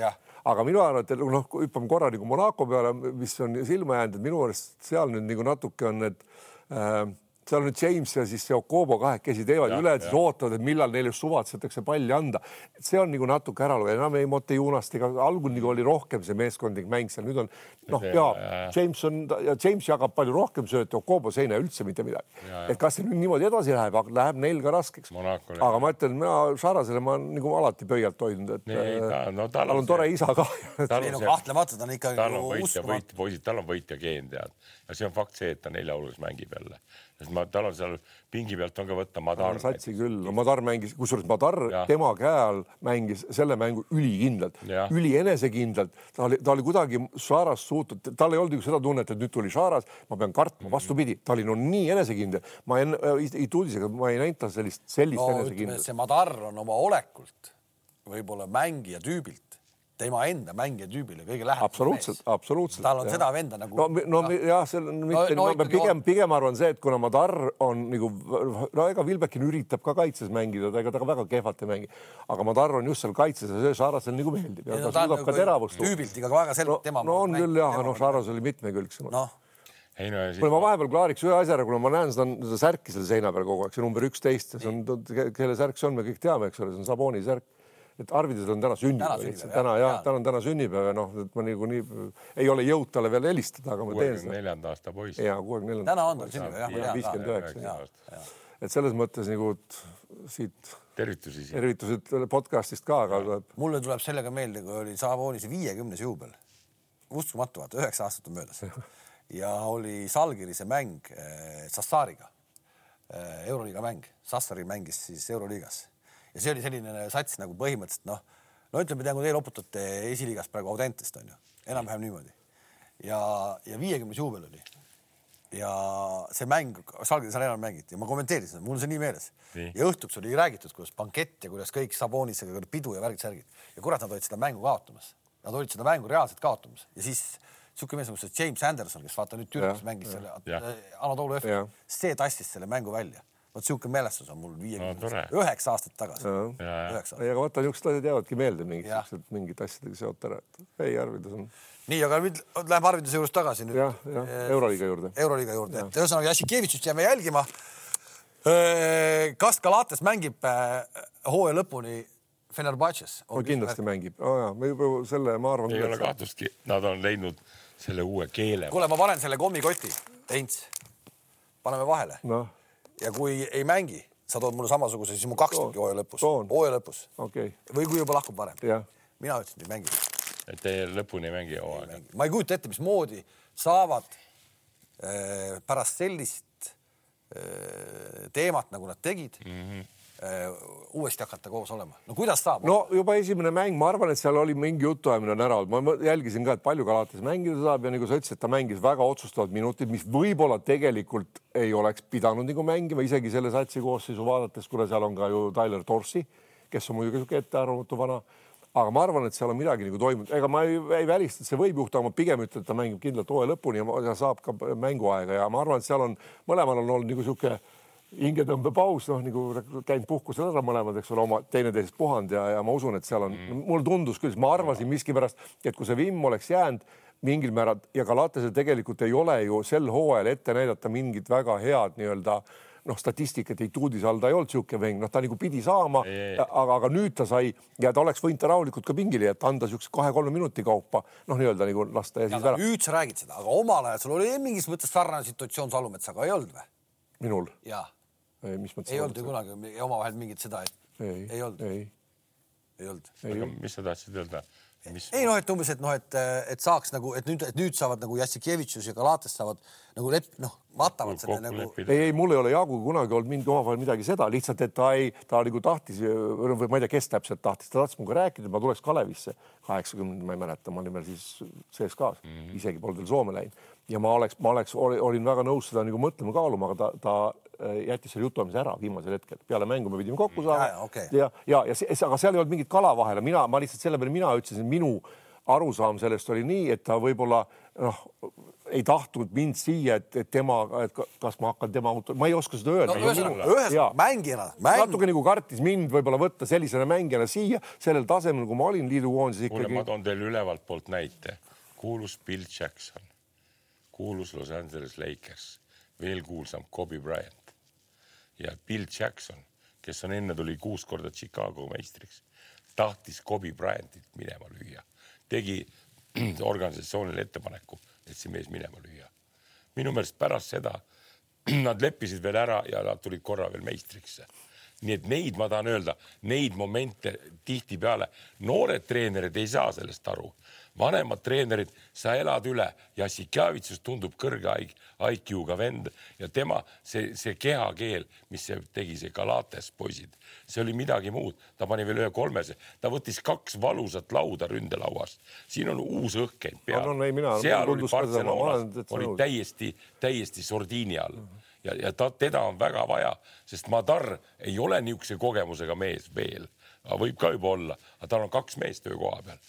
aga minu arvates, noh, hüppame korra nagu Monaco peale, mis on silma jäänud, et minu arust seal nüüd nagu natuke on need äh, seal on James ja siis see Okobo kahekesi teevad ja, üle, siis ootavad, et millal neile suvatsetakse palli anda. see on nagu natuke ära lugeda, enam ei Montejunast ega algul nagu oli rohkem see meeskondlik mäng seal, nüüd on noh, ja, ja James on ja James jagab palju rohkem sööte, Okobos ei näe üldse mitte midagi. et kas see nüüd niimoodi edasi läheb, läheb neil ka raskeks. aga ma ütlen, mina Šarasele ma nagu alati pöialt hoidnud, et nee, ta, no, tal on, on tore isa ka. ei no kahtlemata ta on ikkagi. tal on võitja, võit, poisid, tal on võitja geen tead ja see on fakt see, et ta nelja hulgas mängib jälle sest ma, tal on seal pingi pealt on ka võtta Madar. satsi küll, Madar mängis, kusjuures Madar ja. tema käe all mängis selle mängu ülikindlalt, üli enesekindlalt, ta oli, ta oli kuidagi Šaras suutnud, tal ei olnud ju seda tunnet, et nüüd tuli Šaras, ma pean kartma, vastupidi, ta oli no nii enesekindel, ma enne äh, Ituudisega ma ei näinud tal sellist, sellist no, enesekindlust. see Madar on oma olekult võib-olla mängija tüübilt tema enda mängija tüübile kõige lähedam. absoluutselt, absoluutselt. tal on jah. seda venda nagu. no, no ja. jah, see on mitte no, no, pigem, pigem arvan see, et kuna Madar on nagu no ega Vilbekin üritab ka kaitses mängida, ega ta ka väga kehvalt ei mängi, aga Madar on just seal kaitses ja see Šarasel nagu meeldib ja, ja ta suudab ka nagu teravust. tüübilt ikka väga selgelt no, tema. no on küll jah, noh, Šaras oli mitmekülgsem noh ei no ja siis. kuule, ma vahepeal klaariks ühe asja ära, kuna ma näen seda, seda särki seal seina peal kogu aeg, see number üksteist see on, kelle särk see on, me kõik teame, eks ole, see on Saboni särk et Arvidel on täna sünnipäev lihtsalt täna jah ja,, tal on täna sünnipäev ja noh, et ma niikuinii ei ole jõud talle veel helistada, aga ma teen seda. neljanda aasta poiss. ja kuuekümne neljanda. täna on tal sünnipäev jah. viiskümmend üheksa. et selles mõttes nagu siit. tervitusi. tervitused podcast'ist ka, aga. mulle tuleb sellega meelde, kui oli Savonis viiekümnes juubel. uskumatu, vaata üheksa aastat on möödas ja oli Salgirise mäng äh, Sassariga äh,, euroliiga mäng. Sassari mängis siis euroliigas ja see oli selline sats nagu põhimõtteliselt noh, no ütleme, kui teie loputate esiliigas praegu Audentest on ju, enam-vähem niimoodi. Ja, ja viiekümnes juubel oli. Ja see mäng, Salgrise areenal mängiti ja ma kommenteerisin, mul on see nii meeles. Ja õhtuks oli räägitud, kuidas bankett ja kuidas kõik Sabonisega pidu ja värgid-särgid ja kurat, nad olid seda mängu kaotamas, nad olid seda mängu reaalselt kaotamas. Ja siis sihuke mees nagu see James Anderson, kes vaata nüüd Türgis mängis selle äh, Anatolia Jah. F-i, see tassis selle mängu välja. Vot sihuke mälestus on mul No viiekümne tore. üheksa aastat tagasi. Ja, ja. üheksa ei, aga vaata, niisugused asjad jäävadki meelde, mingid siuksed mingid asjadega seotud ära, et ei, Arvidas on nii, aga nüüd läheme Arviduse juurest tagasi nüüd. jah, jah, Euroliiga juurde. Euroliiga juurde, et ühesõnaga Jassikevitšit jääme jälgima. kas Galatas mängib äh, hooaja lõpuni Fenerbahce's? no kindlasti mängib oh,, me juba selle, ma arvan. ei ole kahtlustki, nad on leidnud selle uue keele. kuule, ma panen selle kommikoti, Heinz, paneme vahele noh, ja kui ei mängi, sa tood mulle samasuguse, siis mul kaks tükki hooaja lõpus, hooaja lõpus okei okay., või kui juba lahkub varem. mina ütlesin, et ei mängi, et te lõpuni ei mängi hooaega. ma ei kujuta ette, mismoodi saavad äh, pärast sellist äh, teemat, nagu nad tegid mm, -hmm. Äh, uuesti hakata koos olema. no kuidas saab? no juba esimene mäng, ma arvan, et seal oli mingi jutuajamine on ära olnud, ma jälgisin ka, et palju Galatas mängida saab ja nagu sa ütlesid, ta mängis väga otsustavad minutid, mis võib-olla tegelikult ei oleks pidanud nagu mängima, isegi selle satsi koosseisu vaadates, kuna seal on ka ju Tyler Torsi, kes on muidugi niisugune ettearvamatu vana aga ma arvan, et seal on midagi nagu toimunud, ega ma ei, ei välista, et see võib juhtuda, ma pigem ütlen, et ta mängib kindlalt hooaja lõpuni ja saab ka mänguaega ja ma arvan, et seal on mõlemal on olnud nagu niisugune hingetõmbepaus, noh nagu käinud puhkusel ära mõlemad, eks ole, oma teineteisest puhanud ja, ja ma usun, et seal on mm., mulle tundus küll, ma arvasin miskipärast, et kui see vimm oleks jäänud mingil määral ja Galatasel tegelikult ei ole ju sel hooajal ette näidata mingit väga head nii-öelda noh, statistikat ei tuudis all, ta ei olnud niisugune veng, noh, ta nagu pidi saama, aga, aga nüüd ta sai ja ta oleks võinud ta rahulikult ka pingile jätta, anda niisuguse kahe-kolme minuti kaupa, noh, nii-öelda nagu lasta ja siis aga ära. nüüd sa räägid seda, aga omal ajal sul oli mingis mõttes sarnane situatsioon Salumetsaga, ei olnud või? minul, jaa, mis mõttes? ei olnud ju kunagi omavahel mingit seda, et ei, ei olnud, ei, ei olnud. aga mis sa tahtsid öelda? mis ei noh, et umbes, et noh, et, et saaks nagu, et nüüd, et nüüd saavad nagu Jassikevitšus ja Galatas saavad nagu lep-, noh, matavad selle nagu. ei, ei, mul ei ole Jaaguga kunagi olnud mingi omavahel midagi seda, lihtsalt et ta ei, ta nagu tahtis või ma ei tea, kes täpselt tahtis, ta tahtis minuga rääkida, et ma tuleks Kalevisse kaheksakümnendal, ma ei mäleta, ma olin veel siis CSKA-s mm, -hmm. isegi polnud veel Soome läinud ja ma oleks, ma oleks, olin väga nõus seda nagu mõtlema, kaaluma, aga ta, ta jättis selle jutuajamise ära viimasel hetkel, peale mängu me pidime kokku saama. Ja, ja, okei. ja, ja, ja see, aga seal ei olnud mingit kala vahele, mina, ma lihtsalt selle peale mina ütlesin, minu arusaam sellest oli nii, et ta võib-olla noh, ei tahtnud mind siia, et, et tema, et ka- kas ma hakkan tema auto, ma ei oska seda öelda. No ühesõnaga, mängijana, mäng, natuke nagu kartis mind võib-olla võtta sellisena mängijana siia sellel tasemel, kui ma olin liidukoondises kuule, ikkagi. ma. toon teile ülevalt poolt näite. kuulus Bill Jackson, kuulus Los Angeles Lakers, veel kuulsam Kobe Bryant ja Bill Jackson, kes on enne tuli kuus korda Chicago meistriks, tahtis Kobe Bryantit minema lüüa, tegi organisatsioonile ettepaneku, et see mees minema lüüa. minu meelest pärast seda nad leppisid veel ära ja nad tulid korra veel meistriks nii et neid ma tahan öelda, neid momente tihtipeale noored treenerid ei saa sellest aru. Vanemad treenerid, sa elad üle. Ja Sikavitsus tundub kõrge IQ-ga vend ja tema see, see kehakeel, mis see tegi, see Galates poisid, see oli midagi muud, ta pani veel ühe kolmese, ta võttis kaks valusat lauda ründelauast, siin on uus õhk käinud peal. No, no, seal oli Barcelonas oli täiesti, täiesti sordiini all. Ja, ja ta, teda on väga vaja, sest Madar ei ole niisuguse kogemusega mees veel, võib ka juba olla, aga tal on kaks meest töökoha peal,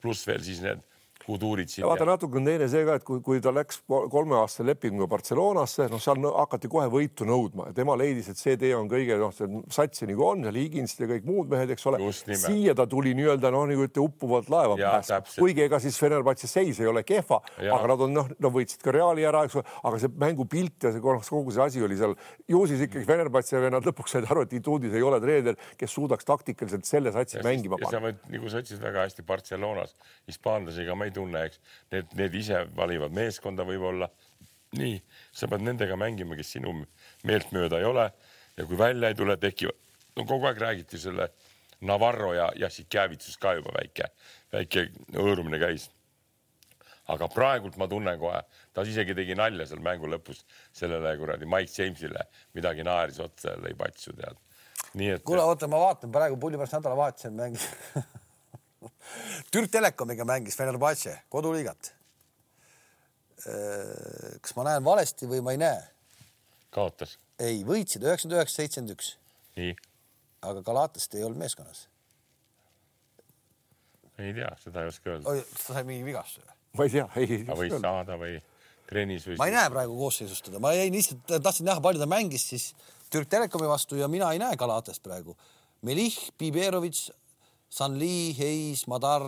pluss veel siis need kuduurid siin. vaata, natuke on teine see ka, et kui, kui ta läks kolmeaastase lepinguga Barcelonasse, noh, seal hakati kohe võitu nõudma ja tema leidis, et see tee on kõige noh, see satsi nagu on seal Higinst ja kõik muud mehed, eks ole. Siia ta tuli nii-öelda noh, nagu ütlete uppuvalt laeva päästma, kuigi ega siis Fenerbahce seis ei ole kehva, aga nad on noh, no võitsid ka Reali ära, eks ole, aga see mängupilt ja see kogu kogu see asi oli seal ju siis ikkagi Fenerbahce vennad lõpuks said aru, et Ituudis ei ole treener, kes suudaks taktikaliselt selle satsi mängima ja sa panna. nagu sa ütlesid väga hästi Barcelonas, hispaanlasi ka ma ei tunne, eks need, need ise valivad meeskonda võib-olla. nii, sa pead nendega mängima, kes sinu meeltmööda ei ole ja kui välja ei tule, tekivad, no kogu aeg räägiti selle Navarro ja Jassikjävitsus ka juba väike, väike hõõrumine käis. aga praegult ma tunnen kohe, ta isegi tegi nalja seal mängu lõpus sellele kuradi Mike Jamesile, midagi naeris otsa lõi patsu tead. nii et kuule, oota, ma vaatan praegu pulli pärast nädalavahetusel mängis Türk Telekomiga mängis Fenerbahce koduliigat. kas ma näen valesti või ma ei näe? kaotas, ei, võitsid üheksakümmend üheksa, seitsekümmend üks, nii, aga Galatast ei olnud meeskonnas. ei tea, seda ei oska öelda, oi, kas ta sai mingi vigastuse või? ma ei tea, ei. võis saada või trennis või. ma ei näe praegu koosseisus teda, ma jäin lihtsalt, tahtsin näha, palju ta mängis siis Türk Telekomi vastu ja mina ei näe Galatast praegu. Melih, Biberovitš, Sanli, Heis, Madar.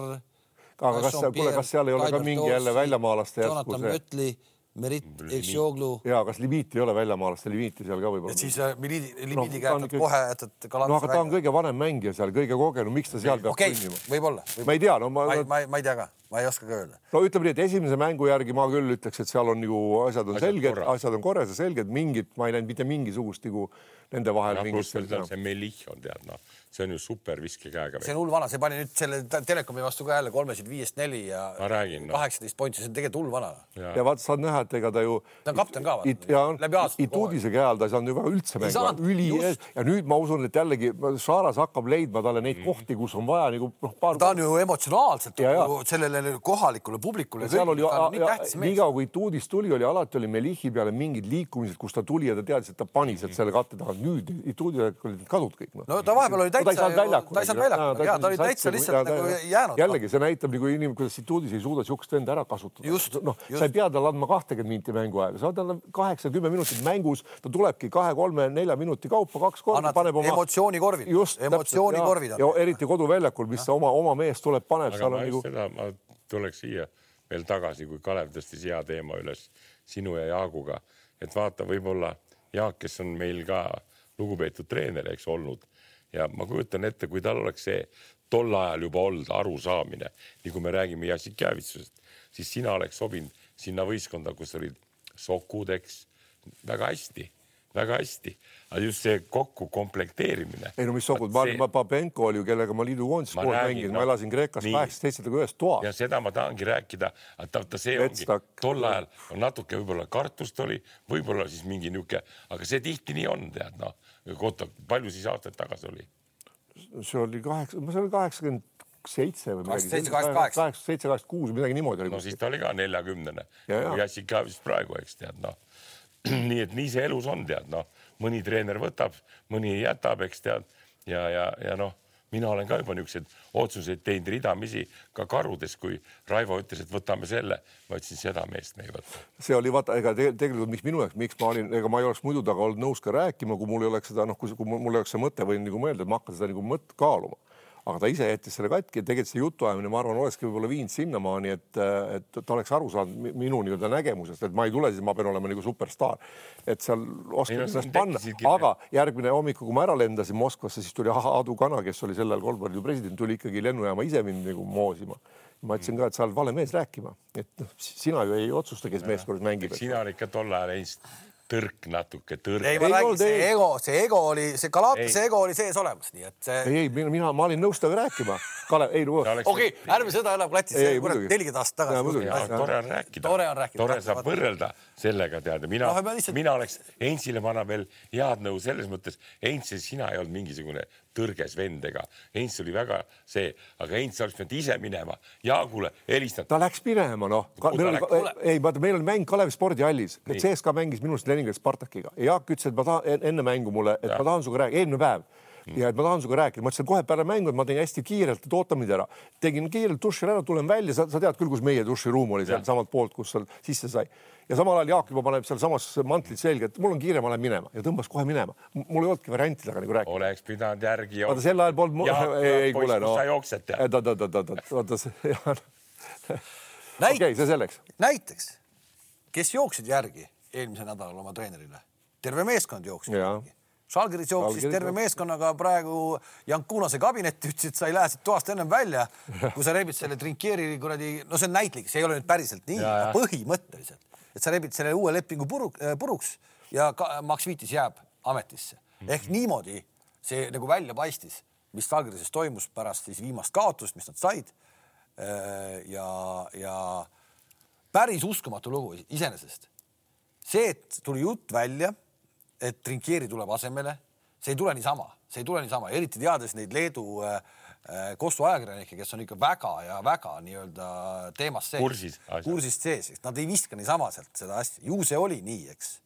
Aga kas- kuule, kas seal ei ole ka mingi jälle väljamaalaste järsku Jonathan Mötli, Merit Eksjoglu ja kas limiiti ei ole väljamaalaste limiiti seal ka et võib-olla? siis äh, limiidi, No, limiidiga on jätad ikkagi- kohe, jätad no Galatase aga ta on kõige vanem mängija seal, kõige kogenum, miks ta seal peab okei, kõnnima? võib-olla. ma ei tea, no ma, ma ei, ma... ma ei, tea ka, ma ei oska ka öelda. no ütleme nii, et esimese mängu järgi ma küll ütleks, et seal on nagu asjad on Asjad selged, asjad on korras ja selged, mingit, ma ei näinud mitte mingisugust nagu nende vahel mingit pluss veel seal see Melih on tead noh, see on ju super viskekäega see on hull vana, see pani nüüd selle te- Telekomi vastu ka jälle kolmesid viiest neli ja Ma räägin, noh. kaheksateist pointi, see on tegelikult hull vana. ja vaata, saad näha, et ega ta ju. Ta on kapten ka, vaata. ja Läbi aeg. Ituudise käe all ta ei saanud ju väga üldse saanud,, üli just. ja nüüd ma usun, et jällegi Saaras hakkab leidma talle neid kohti, kus on vaja nagu noh, paar. ta on ju emotsionaalselt Ja, ja. nagu sellele kohalikule publikule. seal oli, niikaua kui Ituudis tuli, oli alati oli Melihi peale mingid liikumised, kus ta tuli ja ta teadis, et ta pani sealt selle katte taha. nüüd Ituudil olid kadud kõik noh. no ta vahepeal oli ta ei saanud, väljakule. ta ei saanud väljakule ja ta oli täitsa lihtsalt nagu jäänud. jällegi see näitab nagu inimene, kuidas Ituudis ei suuda siukest venda ära kasutada Just,. noh, sa ei pea talle andma kahtekümmet minti mänguaega, sa oled talle kaheksa-kümme minutit mängus, ta tulebki kahe-kolme-nelja minuti kaupa kaks korda, Annad paneb oma emotsioonikorvid. just, Emotsioonikorvid on. ja eriti koduväljakul, mis oma, oma mees tuleb, paneb, aga ma on just nagu seda, ma tuleks siia veel tagasi, kui Kalev tõstis hea teema üles sinu ja Jaaguga, et vaata, võib-olla Jaak, kes on meil ka lugupeetud treener, eks olnud ja ma kujutan ette, kui tal oleks see tol ajal juba olnud arusaamine, nii kui me räägime Jassikjevitsusest, siis sina oleks sobinud sinna võistkonda, kus olid Sokud, eks, väga hästi, väga hästi, aga just see kokku komplekteerimine. ei no mis sogud, ma olen, Papenko oli ju, kellega ma liidukoondises Ma koos mängisin, noh. ma elasin Kreekas Nii. kaheksa-seitse ühes toas ja. seda ma tahangi rääkida, et vaata, see ongi Vetstak. tol ajal on natuke võib-olla kartust oli, võib-olla siis mingi niisugune, aga see tihti nii on, tead noh, oota, palju siis aastaid tagasi oli? see oli kaheksa, see oli kaheksakümmend seitse või midagi. 87, 88. kaheksa, seitse, kaheksakümmend kuus, midagi niimoodi oli no. siis ta oli ka neljakümnene Ja, ja. Jassik ka vist praegu, eks tead noh. nii et nii see elus on, tead noh, mõni treener võtab, mõni jätab, eks tead ja, ja, ja noh, mina olen ka juba niisuguseid otsuseid teinud ridamisi ka karudes, kui Raivo ütles, et võtame selle, ma ütlesin, seda meest me ei võta. see oli vaata, ega te, tegelikult miks minu jaoks, miks ma olin, ega ma ei oleks muidu temaga olnud nõus ka rääkima, kui mul ei oleks seda noh, kui, kui mul ei oleks see mõte võinud nagu mõelda, et ma hakkan seda nagu mõt- kaaluma. Aga ta ise jättis selle katki ja tegelikult see jutuajamine, ma arvan, olekski võib-olla viinud sinnamaani, et, et ta oleks aru saanud mi- minu nii-öelda nägemusest, et ma ei tule siis, ma pean olema nagu superstaar. et seal no ennast panna, aga järgmine hommikul, kui ma ära lendasin Moskvasse, siis tuli Aadu Kana, kes oli sel ajal korvpalliliidu president, tuli ikkagi lennujaama ise mind nagu moosima. ma ütlesin ka, et sa oled vale mees rääkima, et noh, sina ju ei otsusta, kes meeskonnas mängib. sina olid ka tol ajal Heinz tõrk natuke, tõrk. ei, ma räägin, see ei. ego, see ego oli, see Galatase Ei. ego oli sees olemas, nii et see ei, ei, mina, mina, ma olin nõus temaga rääkima. Kalev, ei no okei ärme seda enam klatis Ei, ei,, kurat, nelikümmend aastat tagasi. tore on rääkida. Tore on rääkida. tore saab Vaata- võrrelda sellega tead, mina no, lihtsalt- mina oleks Heinzile ma annan veel head nõu selles mõttes, Heinz, sina ei olnud mingisugune tõrges vend ega, Heinz oli väga see, aga Heinz oleks pidanud ise minema Jaagule helistanud. ta läks minema, noh. Ei, vaata, meil oli mäng Kalevi spordihallis, et CSKA mängis minu arust Leningradi Spartakiga. Ja Jaak ütles, et ma tahan en- enne mängu mulle, et Ja. ma tahan sinuga rääkida, eelmine päev ja et ma tahan sinuga rääkida, ma ütlesin kohe peale mängu, et ma teen hästi kiirelt, et oota mind ära. tegin kiirelt duši ära, tulen välja, sa, sa tead küll, kus meie duširuum oli seal samalt poolt, kus seal sisse sai ja samal ajal Jaak juba paneb sealsamas mantlit selga, et mul on kiire, ma lähen minema ja tõmbas kohe minema. mul ei olnudki varianti temaga nagu rääkida. oleks pidanud järgi vaata sel ajal polnud, ei, ei kuule no.. sa jooksed tead. oot, oot, oot, oot, vaata see, näit- okei, see selleks. näiteks, kes jooksid järgi eelmisel nädalal oma treenerile, terve meeskond jooksis järgi. Žalgiris jooksis Žalgiris, terve meeskonnaga praegu Jankunase kabinetti, ütles, et sa ei lähe siit toast ennem välja, kui sa rebid selle Trinkieri kuradi, no see on näitlik, see ei ole nüüd päriselt nii, jaa. põhimõtteliselt, et sa rebid selle uue lepingu puru, puruks ja ka, Max Vitis jääb ametisse ehk niimoodi see nagu välja paistis, mis Žalgirises toimus pärast siis viimast kaotust, mis nad said. ja, ja päris uskumatu lugu iseenesest. see, et tuli jutt välja, et Trinkieri tuleb asemele, see ei tule niisama, see ei tule niisama, eriti teades neid Leedu äh, äh Kossu ajakirjanikke, kes on ikka väga ja väga nii-öelda teemas sees, kursis, kursist sees, nad ei viska niisama sealt seda asja, ju see oli nii, eks.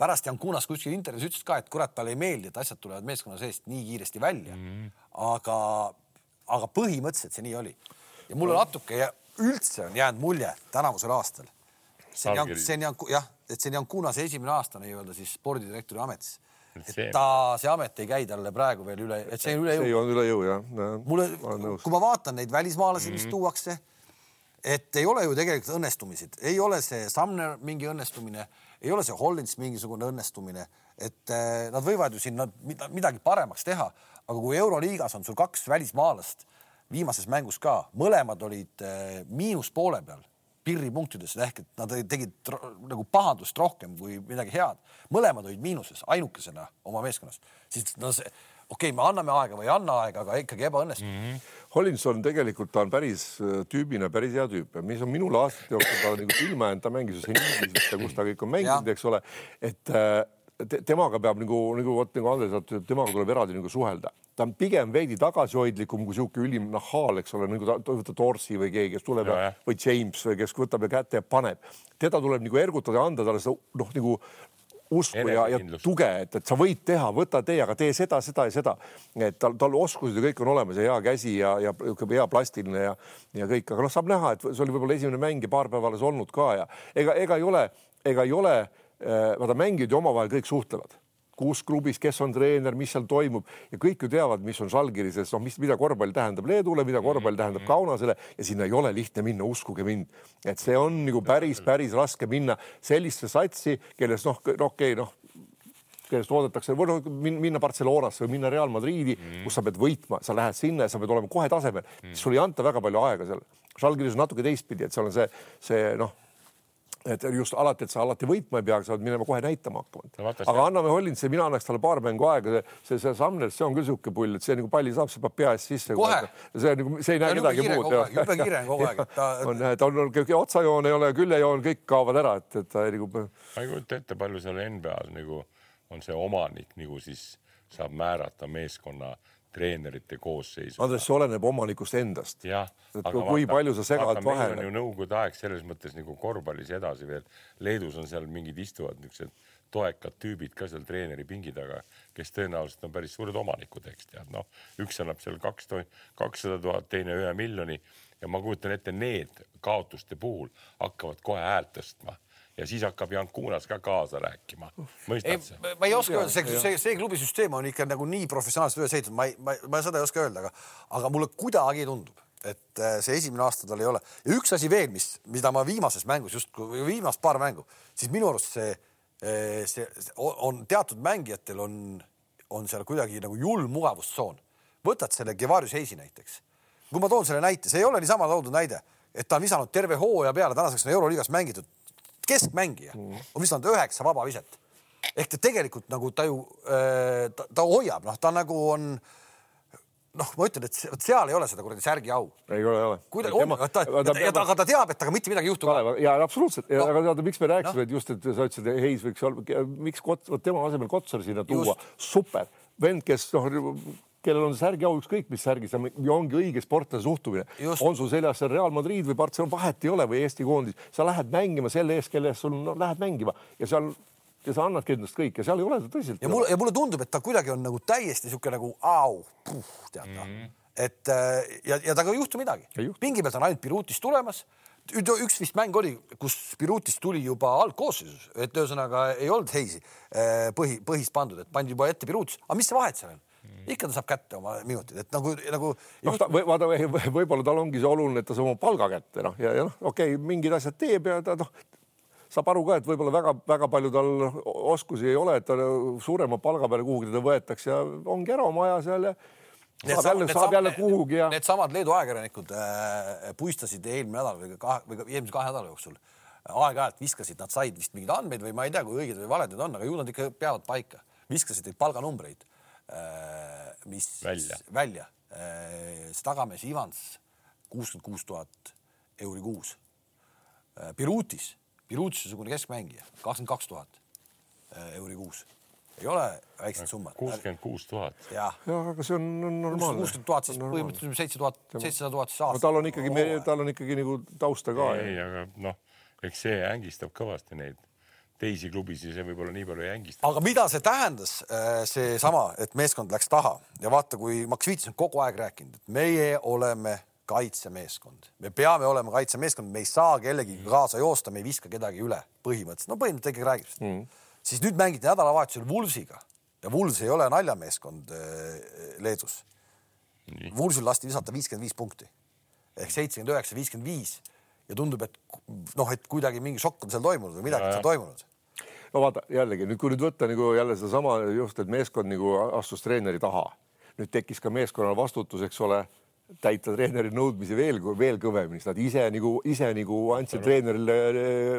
pärast Jan Kunas kuskil intervjuus ütles ka, et kurat, talle ei meeldi, et asjad tulevad meeskonna seest nii kiiresti välja mm. -hmm. aga, aga põhimõtteliselt see nii oli ja mulle natuke üldse on jäänud mulje tänavusel aastal. see on see on jah, et see on Kunase esimene aasta nii-öelda siis spordidirektori ametis. et ta, see amet ei käi talle praegu veel üle, et see on üle jõu. see on üle jõu jah ja,. mulle, kui ma vaatan neid välismaalasi mm, -hmm. mis mhm. tuuakse, et ei ole ju tegelikult õnnestumisid, ei ole see Sumner mingi õnnestumine, ei ole see Hollins mingisugune õnnestumine, et eh, nad võivad ju siin midagi paremaks teha, aga kui Euroliigas on sul kaks välismaalast viimases mängus ka, mõlemad olid eh, miinuspoole peal pirripunktides ehk et nad tegid nagu pahandust rohkem kui midagi head. mõlemad olid miinuses ainukesena oma meeskonnas, siis no see okei okay,, me anname aega või ei anna aega, aga ikkagi ebaõnnestub mm. -hmm. Hollinson tegelikult ta on päris äh, tüübina päris hea tüüp, mis on minule aastate jooksul ta nagu silma jäänud, ta mängis ju siin, kus ta kõik on mänginud, eks ole, et äh, te, temaga peab nagu, nagu vot nagu Andres ütles, temaga tuleb eraldi nagu suhelda. ta on pigem veidi tagasihoidlikum kui sihuke ülim nahaal, eks ole, nagu ta, võtta Torsi või keegi, kes tuleb ja, ja, või James või kes võtab ja kätte ja paneb. teda tuleb nagu ergutada anda talle seda noh, nagu usku ja, ja tuge, et, et sa võid teha, võta tee, aga tee seda, seda ja seda. et tal, tal oskused ja kõik on olemas ja hea käsi ja, ja hea plastiline ja, ja kõik, aga noh, saab näha, et see oli võib-olla esimene mäng ja paar päeva alles olnud ka ja ega, ega ei ole, ega ei ole Äh, vaata, mängijad ju omavahel kõik suhtlevad kus klubis, kes on treener, mis seal toimub ja kõik ju teavad, mis on Žalgirises, noh, mis, mida korvpall tähendab Leedule, mida korvpall tähendab Kaunasele ja sinna ei ole lihtne minna, uskuge mind. et see on nagu päris, päris raske minna sellisse satsi, kelles noh, okei okay,, noh kellest oodatakse, või noh, minna Barcelonasse või minna Real Madridi mm., kus sa pead võitma, sa lähed sinna ja sa pead olema kohe tasemel mm., sul ei anta väga palju aega seal. Žalgiris on natuke teistpidi, et seal on see, see noh et just alati, et sa alati võitma ei pea, sa pead minema kohe näitama hakkama no,. aga anname Hollinsile, mina annaks talle paar mängu aega, see, see Samner, see on küll niisugune pull, et see nagu palli saab, see peab pea eest sisse. see nagu, see ei näe kedagi muud. jube kiire on kogu aeg. ta on, ta on, otsajoon ei ole, küljejoon, kõik kaovad ära, et, et ta nagu. ma ei kujuta ette, palju seal NBA-s nagu on see omanik nagu siis saab määrata meeskonna treenerite koosseisu. Andres, see oleneb omanikust endast. jah, aga kui vaata, palju sa segad vahele. meil on ju nõukogude aeg selles mõttes nagu korvpallis edasi veel. Leedus on seal mingid istuvad niisugused toekad tüübid ka seal treeneri pingi taga, kes tõenäoliselt on päris suured omanikud, eks tead, noh, üks annab seal kaks, kakssada tuhat, teine ühe miljoni ja ma kujutan ette, need kaotuste puhul hakkavad kohe häält tõstma ja siis hakkab Jankunas ka kaasa rääkima. mõistad sa? ma ei oska öelda, see, see, see klubi süsteem on ikka nagu nii professionaalselt üles ehitatud, ma ei, ma, ma seda ei oska öelda, aga, aga mulle kuidagi tundub, et äh, see esimene aasta tal ei ole. ja üks asi veel, mis, mida ma viimases mängus justkui, viimast paar mängu, siis minu arust see, äh, see, see on teatud mängijatel on, on seal kuidagi nagu julm mugavustsoon. võtad selle Gevarius Heisi näiteks. kui ma toon selle näite, see ei ole niisama toodud näide, et ta on visanud terve hooaja peale, tänaseks on Euroliigas mängitud keskmängija mm. on visanud üheksa vaba viset. ehk ta tegelikult nagu ta ju, äh, ta, ta hoiab, noh, ta nagu on noh, ma ütlen, et vot seal ei ole seda kuradi särgi au. ei ole, ei ole. kuidagi on, ta, ta, ta, aga ta teab, et temaga mitte midagi ei juhtu. ja absoluutselt no., aga tead, miks me rääkisime no., just, et sa ütlesid, et Heis võiks olla, miks Kots, tema asemel Kotsar sinna tuua, super vend, kes noh, kellel on särgi au, ükskõik mis särgis, ongi õige sportlase suhtumine. on sul seljas seal Real Madrid või Barcelona, vahet ei ole või Eesti koondis, sa lähed mängima selle eest, kelle eest sul no, lähed mängima ja seal ja sa annadki endast kõik ja seal ei ole seda tõsiselt. ja mulle, ja mulle tundub, et ta kuidagi on nagu täiesti niisugune nagu au, tead ta mm. -hmm. et äh, ja, ja temaga ei juhtu midagi. pingi pealt on ainult Birutis tulemas üks vist mäng oli, kus Birutist tuli juba algkoosseisus, et ühesõnaga ei olnud Heisi äh, põhi, põhist pandud, et pandi juba ette Birutis, aga mis see vahet seal on? Ikka ta saab kätte oma minutid, et nagu, nagu. noh just..., vaata võib-olla tal ongi see oluline, et ta saab oma palga kätte noh, ja, ja noh, okei okay,, mingid asjad teeb ja ta noh, saab aru ka, et võib-olla väga-väga palju tal oskusi ei ole, et ta suurema palga peale kuhugi teda võetakse ja ongi ära oma aja seal ja Need saab jälle, saab jälle kuhugi ja. Needsamad Leedu ajakirjanikud äh, puistasid eelmine nädal või kahe või eelmise kahe nädala jooksul aeg-ajalt viskasid, nad said vist mingeid andmeid või ma ei tea, kui õiged või valed need on, aga ju nad ikka peavad paika, viskasid neid palganumbreid mis välja, välja., äh, see tagamees Ivans kuuskümmend kuus tuhat euri kuus. Birutis, Birutis-sugune keskmängija, kakskümmend kaks tuhat euri kuus. ei ole väiksed summad. kuuskümmend kuus tuhat. jah, aga see on, on normaalne. kuuskümmend tuhat, siis põhimõtteliselt seitse tuhat, seitsesada tuhat siis no aastas. tal on ikkagi, tal on ikkagi nagu tausta ka. ei, aga noh, eks see ängistab kõvasti neid teisi klubisid, see võib-olla nii palju ei ängista. aga mida see tähendas, seesama, et meeskond läks taha? Ja vaata, kui Max Viits on kogu aeg rääkinud, et meie oleme kaitsemeeskond, me peame olema kaitsemeeskond, me ei saa kellegagi kaasa joosta, me ei viska kedagi üle põhimõtteliselt, no põhimõtteliselt ikkagi räägib seda. Mm.. siis nüüd mängiti nädalavahetusel Wulvsiga ja Wulvs ei ole naljameeskond äh, Leedus. Wulvsil lasti visata viiskümmend viis punkti. Ehk seitsekümmend üheksa, viiskümmend viis. Ja tundub, et noh, et kuidagi mingi šokk on seal toimunud või midagi on seal toimunud no vaata jällegi nüüd, kui nüüd võtta nagu jälle sedasama just, et meeskond nagu astus treeneri taha, nüüd tekkis ka meeskonnal vastutus, eks ole, täita treeneri nõudmisi veel, veel kõvemini, sest nad ise nagu ise nagu andsid treenerile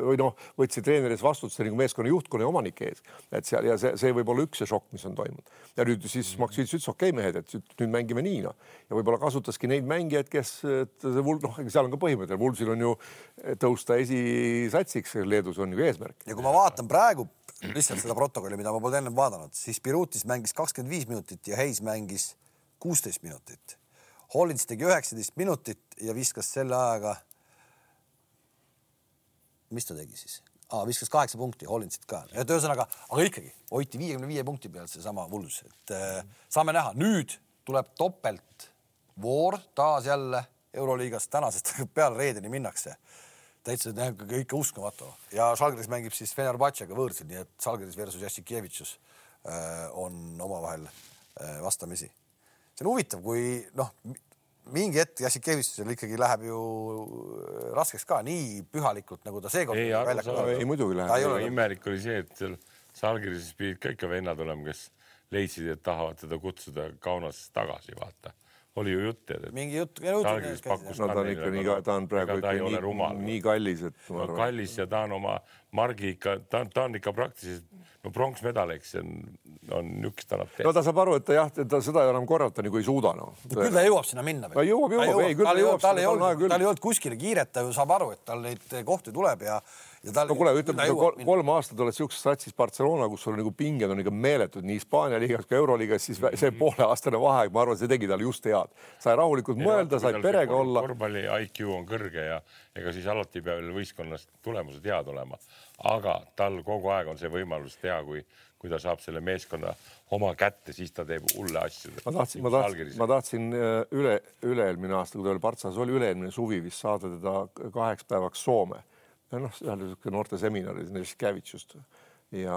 või noh, võtsid treeneri ees vastutuse nagu meeskonna juhtkonna ja omanike ees, et seal ja see, see võib olla üks see šokk, mis on toimunud. Ja nüüd siis Max Vits ütles, okei okay, mehed, et nüüd mängime nii noh. Ja võib-olla kasutaski neid mängijaid, kes et see Vul- noh, seal on ka põhimõte, Vulsil on ju tõusta esisatsiks Leedus on ju eesmärk. ja kui ma vaatan praegu lihtsalt seda protokolli, mida ma polnud ennem vaadanud, siis Birutis mängis kakskümmend viis minutit ja Hayes mängis kuusteist minutit. Hollins tegi üheksateist minutit ja viskas selle ajaga. mis ta tegi siis ah,? viskas kaheksa punkti, Hollinsit ka, et ühesõnaga, aga ikkagi hoiti viiekümne viie punkti peal seesama Wools, et äh, saame näha, nüüd tuleb topeltvoor taas jälle Euroliigas, tänasest peale reedeni minnakse täitsa ikka uskumatu ja Žalgiris mängib siis Fenerbahcega võõrsil, nii et Žalgiris versus Jassikevitšus äh, on omavahel äh, vastamisi. See on huvitav, kui noh, mingi hetk Jassikevitšusel ikkagi läheb ju raskeks ka nii pühalikult, nagu ta seekord Ei, arusaadav. ei muidugi läheb aga imelik oli see, et seal Salgirises pidid ka ikka vennad olema, kes leidsid, et tahavad teda kutsuda Kaunasest tagasi, vaata. oli ju jutt, et mingi jutt. No ta on ikka nii, ta on praegu ikka nii, nii kallis, et kallis ja ta on oma margi ikka, ta, ta on ikka praktiliselt no pronksmedal, eks see on, on niisugust annab no ta saab aru, et ta jah, ta seda enam korrata nagu ei suuda noh. küll ta jõuab sinna minna. Ta jõuab, jõuab, ei, küll ta jõuab olnud, tal ei on olnud, tal ei olnud kuskile kiiret, ta ju saab aru, et tal neid kohti tuleb ja, ja tal. no kuule, ütleme kol, kolm aastat oled siukses satsis Barcelona, kus sul nagu pinged on ikka meeletud nii Hispaania liigas kui Euroliigas, siis see pooleaastane vaheaeg, ma arvan, see tegi talle just head. sai rahulikult mõelda, sai perega olla. korvpalli IQ on kõrge ja ega siis alati ei pea veel võistkonnas tulemused head olema, aga tal kogu aeg on see võimalus teha, kui, kui ta saab selle meeskonna oma kätte, siis ta teeb hulle asju. ma tahtsin, ma tahtsin, ma tahtsin äh, üle, üle-eelmine aasta, kui ta oli Partsas, oli üle-eelmine suvi vist saada teda kaheks päevaks Soome. noh, ühele niisugune noorteseminari, Neškevitšust ja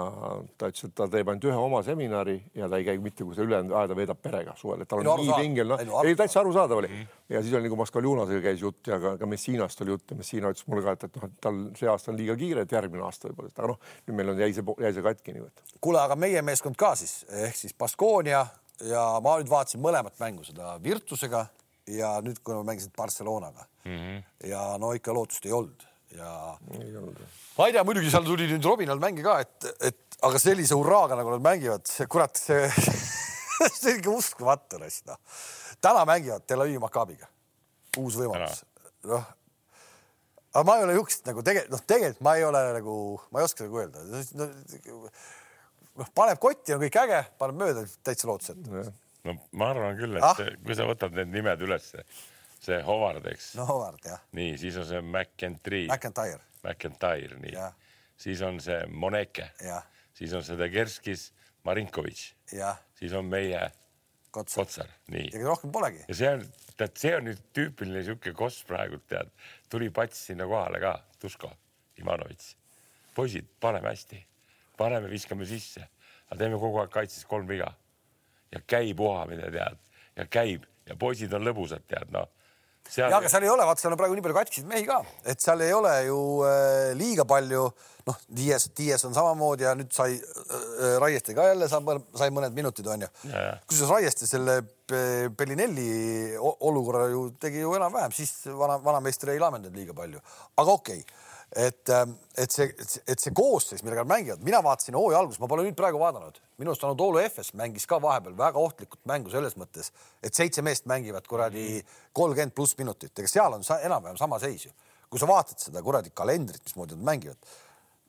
ta ütles, et ta teeb ainult ühe oma seminari ja ta ei käi mitte kuskil ülejäänud aja, ta veedab perega suvel, et tal Ei no on nii pingel, noh. Ei täitsa arusaadav oli. Ja siis oli nagu Mascaljunasega käis jutt ja ka, ka Messinast oli jutt ja Messina ütles mulle ka, et, et noh, et tal see aasta on liiga kiire, et järgmine aasta võib-olla, aga noh, nüüd meil on jäi see, jäi see katki nii et. Kuule, aga meie meeskond ka siis ehk siis Baskonia ja ma nüüd vaatasin mõlemat mängu, seda Virtusega ja nüüd, kui ma mängisin Barcelonaga. Mm. -hmm. ja no ikka lootust ei olnud ja ma ei tea, muidugi seal tuli nüüd Robinal mänge ka, et, et aga sellise hurraaga nagu nad mängivad, kurat, see, see on ikka uskumatu raisk noh. täna mängivad Tel Avivi Maccabiga, uus võimalus, noh. aga ma ei ole niisugust nagu tegelikult, noh, tegelikult ma ei ole nagu, ma ei oska nagu öelda no,. noh, paneb kotti, on kõik äge, paneb mööda, täitsa lootusetu. no ma arvan küll, et ah? kui sa võtad need nimed ülesse, see Howard, eks? No., Howard jah, nii, siis on see McIntyre, McIntyre. McIntyre, nii. Siis on see Moneke, siis on see Degerskis, Marinkovitš, siis on meie Kotsar. Kotsar, nii. Ja rohkem polegi. ja see on, tead, see on nüüd tüüpiline sihuke koss praegu tead, tuli pats sinna kohale ka, Tuško Ivanovitš. poisid, paneme hästi, paneme, viskame sisse, aga teeme kogu aeg kaitses kolm viga. Ja käib uhamine tead. Ja käib. Ja poisid on lõbusad tead noh. Seal ja aga seal ei ole, vaata, seal on praegu nii palju katkiseid mehi ka, et seal ei ole ju äh, liiga palju, noh, Dias, Dias on samamoodi ja nüüd sai äh, Raieste ka jälle saab, sai mõned minutid onju kusjuures Raieste selle Bellinelli olukorra ju tegi ju enam-vähem, siis vana, vanameister ei laamendanud liiga palju, aga okei okay. et, et see, et see koosseis, millega nad mängivad, mina vaatasin hooaja alguses, ma pole nüüd praegu vaadanud, minu arust Anatoly Efes mängis ka vahepeal väga ohtlikult mängu selles mõttes, et seitse meest mängivad kuradi kolmkümmend pluss minutit, ega seal on sa, enam-vähem sama seis ju. kui sa vaatad seda kuradi kalendrit, mismoodi nad mängivad,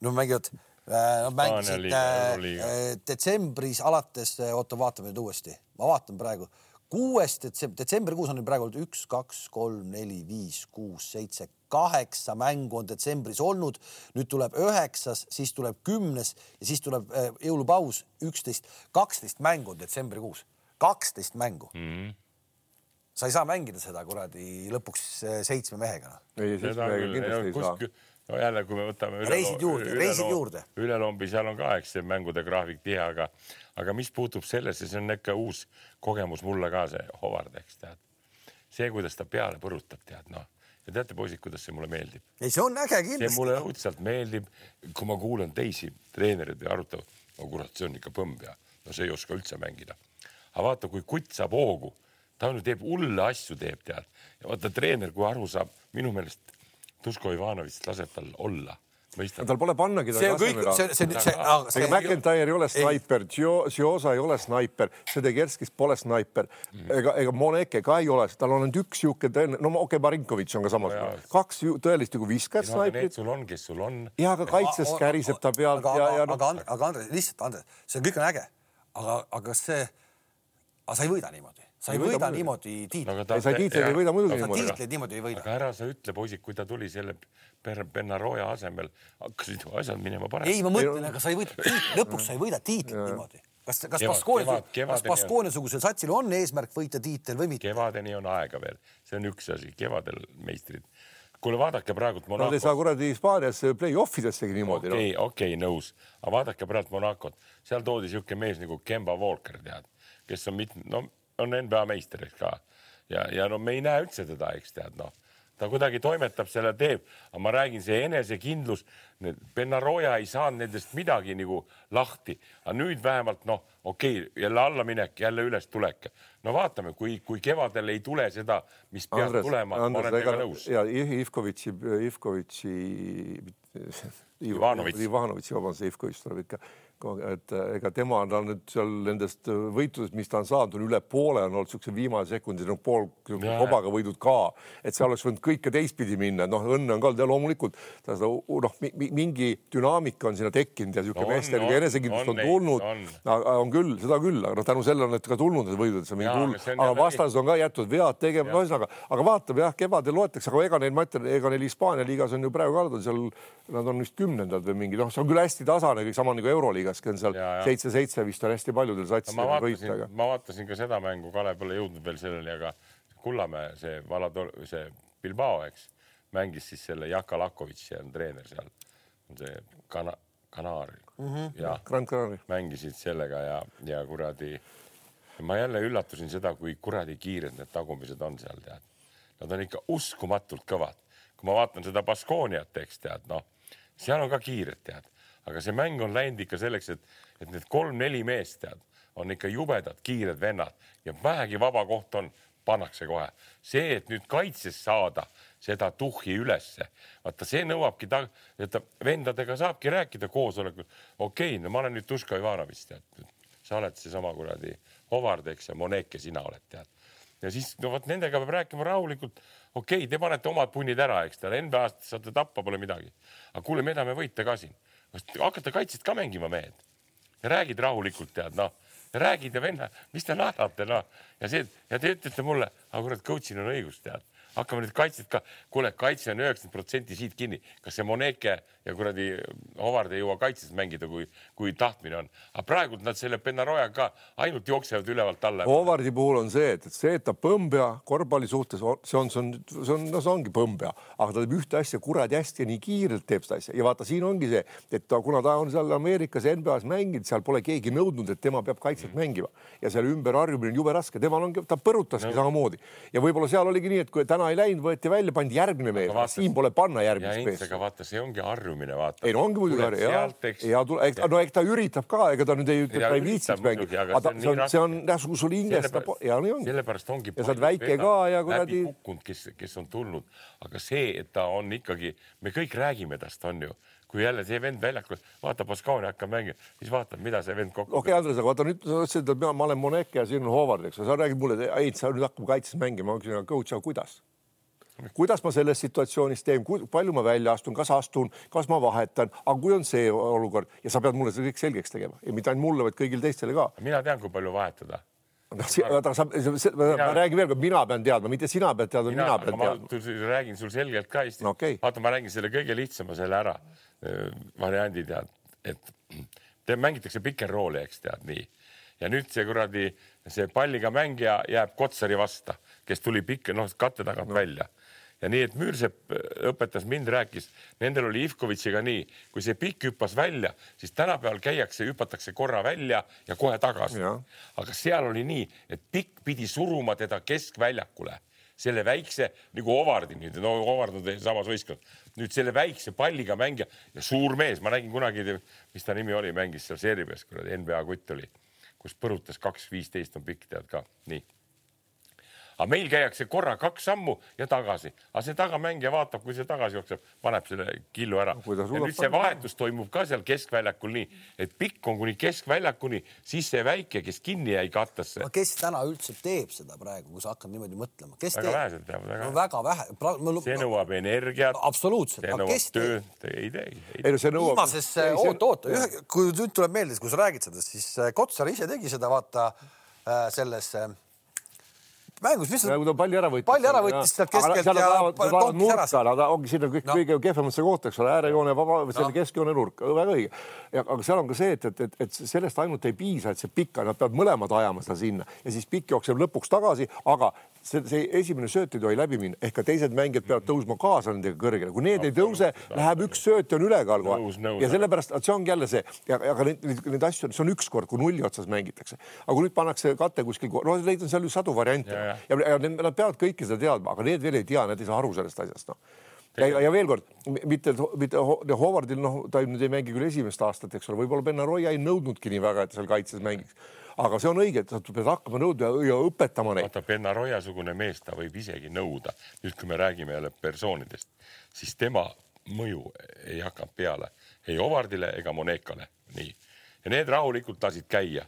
no mängivad äh, Nad mängisid äh, äh, detsembris alates, oota, vaatame nüüd uuesti, ma vaatan praegu, kuues detsember, detsembrikuus on praegu üks, kaks, kolm, neli, viis, kuus, seitse, kaheksa mängu on detsembris olnud. nüüd tuleb üheksas, siis tuleb kümnes ja siis tuleb äh, jõulupaus, üksteist, kaksteist mängu on detsembrikuus, kaksteist mängu mm. Mhm. -hmm. sa ei saa mängida seda kuradi lõpuks äh, seitsme mehega noh. ei, siis seda me küll, kindlasti ei saa. no jälle, kui me võtame üle, Reisid juurde, reisid juurde. ülelombi, seal on ka, eks see mängude graafik tihe, aga, aga mis puutub sellesse, see on ikka uus kogemus mulle ka see Howard, eks tead. see, kuidas ta peale põrutab, tead noh, ja teate, poisid, kuidas see mulle meeldib ei, see on äge see kindlasti. mulle õudselt meeldib, kui ma kuulan teisi treenereid ja arutavad, no kurat, see on ikka põmm ja no see ei oska üldse mängida. aga vaata, kui kutt saab hoogu, ta on ju teeb hulle asju, teeb tead ja vaata treener, kui aru saab, minu meelest Duško Ivanovitš laseb tal olla, mõistad? tal pole pannagi see on kõik, see, see, see, see, ega McIntyre ei ole snaiper, Giosa ei ole snaiper, Sedegerskis pole snaiper Mhm. ega, ega Moneke ka ei ole, tal on ainult üks sihuke tõeline, no okei okay,, Marinkovitš on ka samasugune jaa., kaks tõelist nagu viskajat no, aga snaiprit sul on, kes sul on. ja aga kaitses käriseb ta pealt aga, ja, ja aga, noh, aga, aga Andres, lihtsalt Andres, see kõik on äge, aga, aga kas see, aga sa ei võida niimoodi, sa ei, Ei võida võida niimoodi tiitlit Ei, sa tiitleid ei võida muidugi niimoodi. tiitleid niimoodi ei võida. aga ära sa ütle, poisid, kui ta tuli selle Per- Benaroya asemel, hakkasid asjad minema ei, paremaks. ma mõtlen, aga sa ei võida tiitlit, lõpuks sa ei võida tiitlit niimoodi. kas, kas kevad-, kas Baskonia-sugusel satsil on eesmärk võita tiitel või mitte? kevadeni on aega veel, see on üks asi, kevadel meistrid. kuule, vaadake praegult nad Monacot. ei saa kuradi Hispaanias play-off idessegi niimoodi no.. okei, okei, nõus, aga vaadake praegu Monacot, seal toodi niisugune mees nagu Kemba Walker, tead, kes on mit-, no on NBA meister, eks ka. ja, ja no me ei näe üldse teda, eks tead, noh, ta kuidagi toimetab selle, teeb, aga ma räägin, see enesekindlus, need Benaroya ei saanud nendest midagi nagu lahti, aga nüüd vähemalt noh, okei okay,, jälle allaminek, jälle ülestulek. no vaatame, kui, kui kevadel ei tule seda, mis peab Andres, tulema, ma olen ega temaga nõus. ja Ivkovitši, Ivkovitši, Ivanović. Ivanovitši, vabandust, Ivkovitš tuleb ikka, et äh, ega tema on olnud seal nendest võitudest, mis ta on saanud, on üle poole on olnud siukse viimase sekundi, no pool kobaga võidud ka, et seal oleks võinud kõike teistpidi minna, noh, õnne on ka olnud ja loomulikult ta seda noh, mingi dünaamika on sinna tekkinud ja niisugune On, meestel on, enesekindlust on on tulnud. on., küll, seda küll, aga noh, tänu sellele on need ka tulnud need võidud, see on mingi hull. aga see on, ka jäetud vead tegema, no ühesõnaga, aga vaatame jah, kevadel loetakse, aga ega neil, ma ütlen, ega neil Hispaania liigas on ju praegu ka nad on seal, nad on vist kümnendad või mingi, noh, see on küll hästi tasane, sama nagu Euroliigaski on seal seitse-seitse vist on hästi paljudel ma satsidel võita, ma vaatasin ka seda mängu, Kalev pole jõudnud veel selleni, aga Kullamäe, see Valador, see Bilbao, eks, mängis siis selle Jaka Lakovitš, see on treener seal, on see kana-, Kanaar mm -hmm. ja Grand Canari. mängisid sellega ja, ja kuradi, ma jälle üllatusin seda, kui kuradi kiired need tagumised on seal tead. Nad on ikka uskumatult kõvad. kui ma vaatan seda Baskooniat, eks tead, noh, seal on ka kiired tead, aga see mäng on läinud ikka selleks, et, et need kolm-neli meest tead, on ikka jubedad kiired vennad ja vähegi vaba koht on, pannakse kohe. see, et nüüd kaitses saada seda tuhhi ülesse, vaata see nõuabki ta, et ta vendadega saabki rääkida koosolekul. okei okay,, no ma olen nüüd Duško Ivanovitš tead, sa oled seesama kuradi Howard, eks ja Moneke sina oled tead ja siis no vot nendega peab rääkima rahulikult. okei okay,, te panete omad punnid ära, eks te NBA-st saate tappa, pole midagi. aga kuule, me tahame võita ka siin. Hakkate kaitset ka mängima, mehed. ja räägid rahulikult, tead noh, räägid ja venna, mis te naerate noh. Ja see ja te ütlete mulle, aga kurat, coach'il on õigus, tead hakkame nüüd kaitset ka, kuule, kaitse on üheksakümmend protsenti siit kinni, kas see Moneke ja kuradi Howard ei jõua kaitses mängida, kui, kui tahtmine on, aga praegult nad selle Benaroya ka ainult jooksevad ülevalt alla. Hovardi puhul on see, et, et see, et ta põmbja korvpalli suhtes, see on, see on, see on, no see ongi põmbja, aga ta teeb ühte asja kuradi hästi ja nii kiirelt teeb seda asja. Ja vaata, siin ongi see, et ta, kuna ta on seal Ameerikas NBA-s mänginud, seal pole keegi nõudnud, et tema peab kaitset Mm. mängima. Ja seal ümberharjumine on jube raske, temal ongi, ta põrutaski no. samamoodi. Ja võib-olla seal oligi nii, et kui täna ei läinud, võeti välja, pandi järgmine mees, siin pole panna järgmist meest aga vaata, see ongi harjumine, vaata. ei no ongi muidugi harju ja sealt, eks. ja tule, no eks ta üritab ka, ega ta nüüd ei ütle, et ta ei viitsiks mängida, aga ta, see on see on, jah, sul- sul hinges ta po- ja nii ongi. sellepärast ongi. Ja sa oled väike ka ja kuradi- kukkunud, kes, kes on tulnud, aga see, et ta on ikkagi, me kõik räägime tast, on ju, kui jälle see vend väljakul, vaata, Baskonia hakkab mängima, siis vaatad, mida see vend kokku okei okay,, Andres, aga vaata nüüd sa ütlesid, et ma olen Moneke ja siin on Howard, eks ju, sa räägid mulle, ei, sa nüüd hakkab kaitses mängima, ma küsin, coach, aga kuidas? Kuidas ma selles situatsioonis teen, palju ma välja astun, kas astun, kas ma vahetan, aga kui on see olukord ja sa pead mulle seda kõik selgeks tegema ja mitte ainult mulle, vaid kõigile teistele ka. mina tean, kui palju vahetada aga sa, ma räägin veel kord, mina pean teadma, mitte sina pead teadma, mina, mina pean teadma. ma räägin sul selgelt ka hästi no,. Okay. vaata, ma räägin selle kõige lihtsama selle ära, variandi tead, et te mängitakse pikerrooli, eks tead nii. ja nüüd see kuradi, see palliga mängija jääb Kotsari vasta, kes tuli pikk, noh, katte tagant no. välja ja nii, et Müürsepp äh, õpetas mind, rääkis, nendel oli Ivkovitšiga nii, kui see pikk hüppas välja, siis tänapäeval käiakse, hüpatakse korra välja ja kohe tagasi. aga seal oli nii, et pikk pidi suruma teda keskväljakule, selle väikse nagu Ovardi nüüd, no Ovard on samas võistkonnas, nüüd selle väikse palliga mängija ja suur mees, ma nägin kunagi, mis ta nimi oli, mängis seal Serbias, kuradi NBA kutt oli, kus põrutas kaks viisteist on pikk, tead ka, nii aga meil käiakse korra kaks sammu ja tagasi, aga see tagamängija vaatab, kui see tagasi jookseb, paneb selle killu ära no,. ja nüüd see vahetus toimub ka seal keskväljakul nii, et pikk on kuni keskväljakuni, siis see väike, kes kinni jäi kattesse. kes täna üldse teeb seda praegu, kui sa hakkad niimoodi mõtlema, kes väga teeb? vähesed teevad, väga no, väga vähe. see nõuab energiat. absoluutselt. see nõuab tööd, ei tee. ei no see nõuab. viimases, oota, oota, kui nüüd tuleb meelde, kui sa räägid sellest, siis äh, Kotsar ise tegi seda, vaata äh, selles äh, mängus, mis nagu ta palli ära võttis. palli ära võttis sealt keskelt ja tonkis ära. ta ongi sinna kõik no. kõige kehvemasse kohta, eks ole, äärejoone vaba, selle no. keskjoone nurk, väga õige. aga seal on ka see, et, et, et, et sellest ainult ei piisa, et see pikk, nad peavad mõlemad ajama seda sinna ja siis pikk jookseb lõpuks tagasi, aga see, see esimene sööt ei tohi läbi minna, ehk ka teised mängijad peavad tõusma kaasa nendega kõrgele, kui need ei tõuse, läheb üks sööt ja on ülekaal kohe. ja sellepärast, et see ongi jälle see, aga neid, neid, asju, see on üks kord, kui nulli otsas mängitakse, aga kui nüüd pannakse kate kuskil, no neid on seal ju sadu variante. Ja, ja. ja, nad peavad kõike seda teadma, aga need veel ei tea, nad ei saa aru sellest asjast, noh. Ja, ja veel kord, mitte, mitte Howardil, noh, ta nüüd ei mängi küll esimest aastat, eks ole, võib-olla Benaroya ei nõudnudki nii väga, et seal kaitses mängiks aga see on õige, et sa pead hakkama nõudma ja õpetama neid. vaata, Benaroya-sugune mees, ta võib isegi nõuda, nüüd kui me räägime jälle persoonidest, siis tema mõju ei hakanud peale ei Ovardile ega Monekale, nii. ja need rahulikult lasid käia,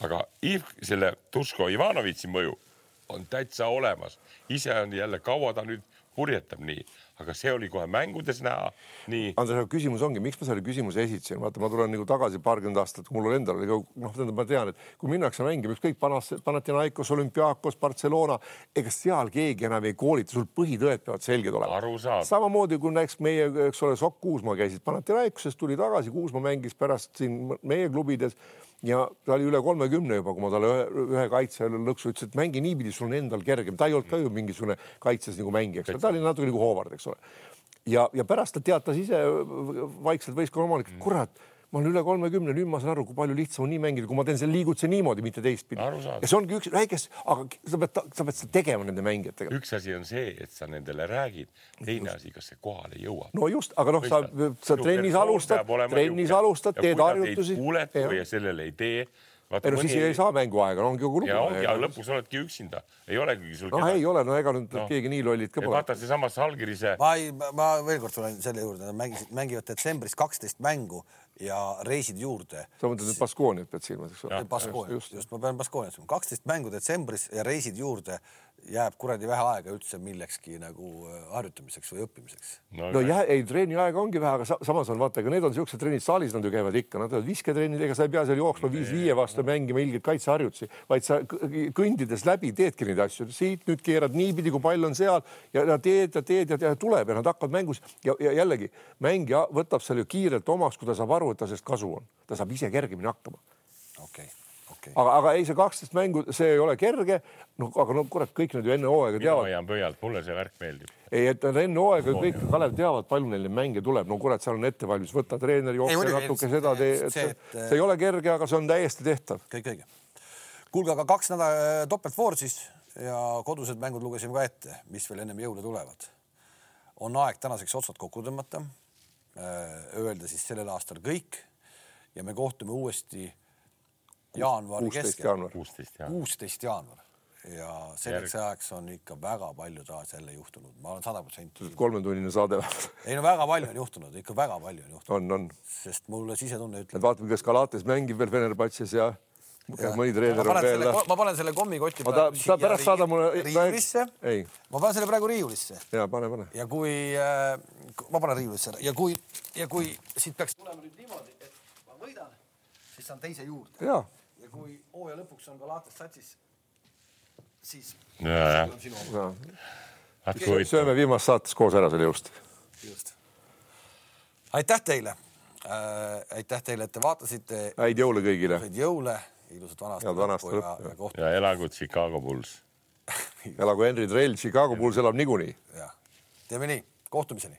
aga Iv, selle Tuško Ivanovitši mõju on täitsa olemas, ise on jälle, kaua ta nüüd purjetab nii aga see oli kohe mängudes näha. nii. Andres, aga küsimus ongi, miks ma selle küsimuse esitasin, vaata, ma tulen nagu tagasi paarkümmend aastat, mul endal oli ka noh, tähendab, ma tean, et kui minnakse mängima ükskõik panas, Panathinaikos, Olümpiakos, Barcelona, ega seal keegi enam ei koolita, sul põhitõed peavad selged olema. samamoodi kui näiteks meie, eks ole, Sokk Kuusma käisid Panathinaikoses, tuli tagasi, Kuusma mängis pärast siin meie klubides ja ta oli üle kolmekümne juba, kui ma talle ühe, ühe kaitse lõksu ütlesin, et mängi niipidi, sul on endal kergem, ta ei olnud ka ju mingisugune kaitses nagu mängija, eks ole, ta oli natuke nagu Howard, eks ole. ja, ja pärast ta teatas ise vaikselt võistkonna omanik, et kurat ma olen üle kolmekümne, nüüd ma saan aru, kui palju lihtsam on nii mängida, kui ma teen selle liigutuse niimoodi, mitte teistpidi. ja see ongi üks väikest, aga sa pead, sa pead seda tegema nende mängijatega. üks asi on see, et sa nendele räägid, teine asi, kas see kohale jõuab. no just, aga noh, sa, sa trennis alustad, trennis alustad, teed harjutusi. kuuled ja sellele ei tee ei no siis ei saa mänguaega, no ongi kogu lugu. ja ongi, aga lõpuks oledki üksinda, ei olegi sul no, kedagi. ei ole, no ega nüüd no. keegi nii lollid ka pole. vaata seesama Salgirise. ma ei, ma veel kord tulen selle juurde, mängisid, mängivad detsembris kaksteist mängu ja reisid juurde. sa mõtled nüüd Baskooniat pead silmas, eks ole? Baskooniat, just, just, ma pean Baskooniat silmas, kaksteist mängu detsembris ja reisid juurde jääb kuradi vähe aega üldse millekski nagu äh, harjutamiseks või õppimiseks. no, no jah, ei treeni aega ongi vähe, aga samas on vaata, ega need on siuksed trennid saalis, nad ju käivad ikka, nad teevad visketrennid, ega sa ei pea seal jooksma viis viie vastu mängima ilgeid kaitseharjutusi, vaid sa kõndides läbi teedki neid asju, siit nüüd keerad niipidi, kui pall on seal ja, ja teed ja teed ja, ja tuleb ja nad hakkavad mängus. Ja, ja jällegi mängija võtab selle ju kiirelt omaks, kui ta saab aru, et ta sellest kasu on, ta saab ise kergemini hakkama. okei. okay okay.. aga, aga ei, see kaksteist mängu, see ei ole kerge. no aga no kurat, kõik nad ju enne hooaega teavad. mina hoian pöialt, mulle see värk meeldib. ei, et enne hooaega kõik Kalev teavad, palju neil neid mänge tuleb, no kurat, seal on ettevalmistus, võta treener, jookse natuke seda tee, et see, et, see ei ole kerge, aga see on täiesti tehtav. kõik õige. kuulge, aga kaks nädalat äh, topeltvoor siis ja kodused mängud lugesime ka ette, mis veel ennem jõule tulevad. on aeg tänaseks otsad kokku tõmmata. Äh, öelda siis sellel aastal kõik ja me kohtume uuesti jaanuari keskel. kuusteist jaanuar ja selleks Järg. ajaks on ikka väga palju taas jälle juhtunud, ma olen sada protsenti. kolmetunnine saade ei no väga palju on juhtunud, ikka väga palju on juhtunud. on, on. sest mulle sisetunne ütleb. vaatame, kas Galates mängib veel Fenerbahce's ja mõni treener ma on veel selle, ma panen selle kommikoti ta- ta pärast saada mulle- riiulisse. ei, ma panen selle praegu riiulisse ja pane, pane. ja kui äh, ma panen riiulisse ära ja kui ja kui siit peaks tulema nüüd niimoodi, et ma võidan, siis saan teise juurde ja ja kui hooaja lõpuks on Galatas satsis, siis ja, jah, sööme viimast saates koos ära selle juust. just. aitäh teile! Äh,, aitäh teile, et te vaatasite, häid jõule kõigile. häid jõule, ilusat vana aasta ja, lõppu, ja kohtume ja elagu Chicago Bulls. elagu Henry Drell, Chicago Bulls elab niikuinii. Ja teeme nii, kohtumiseni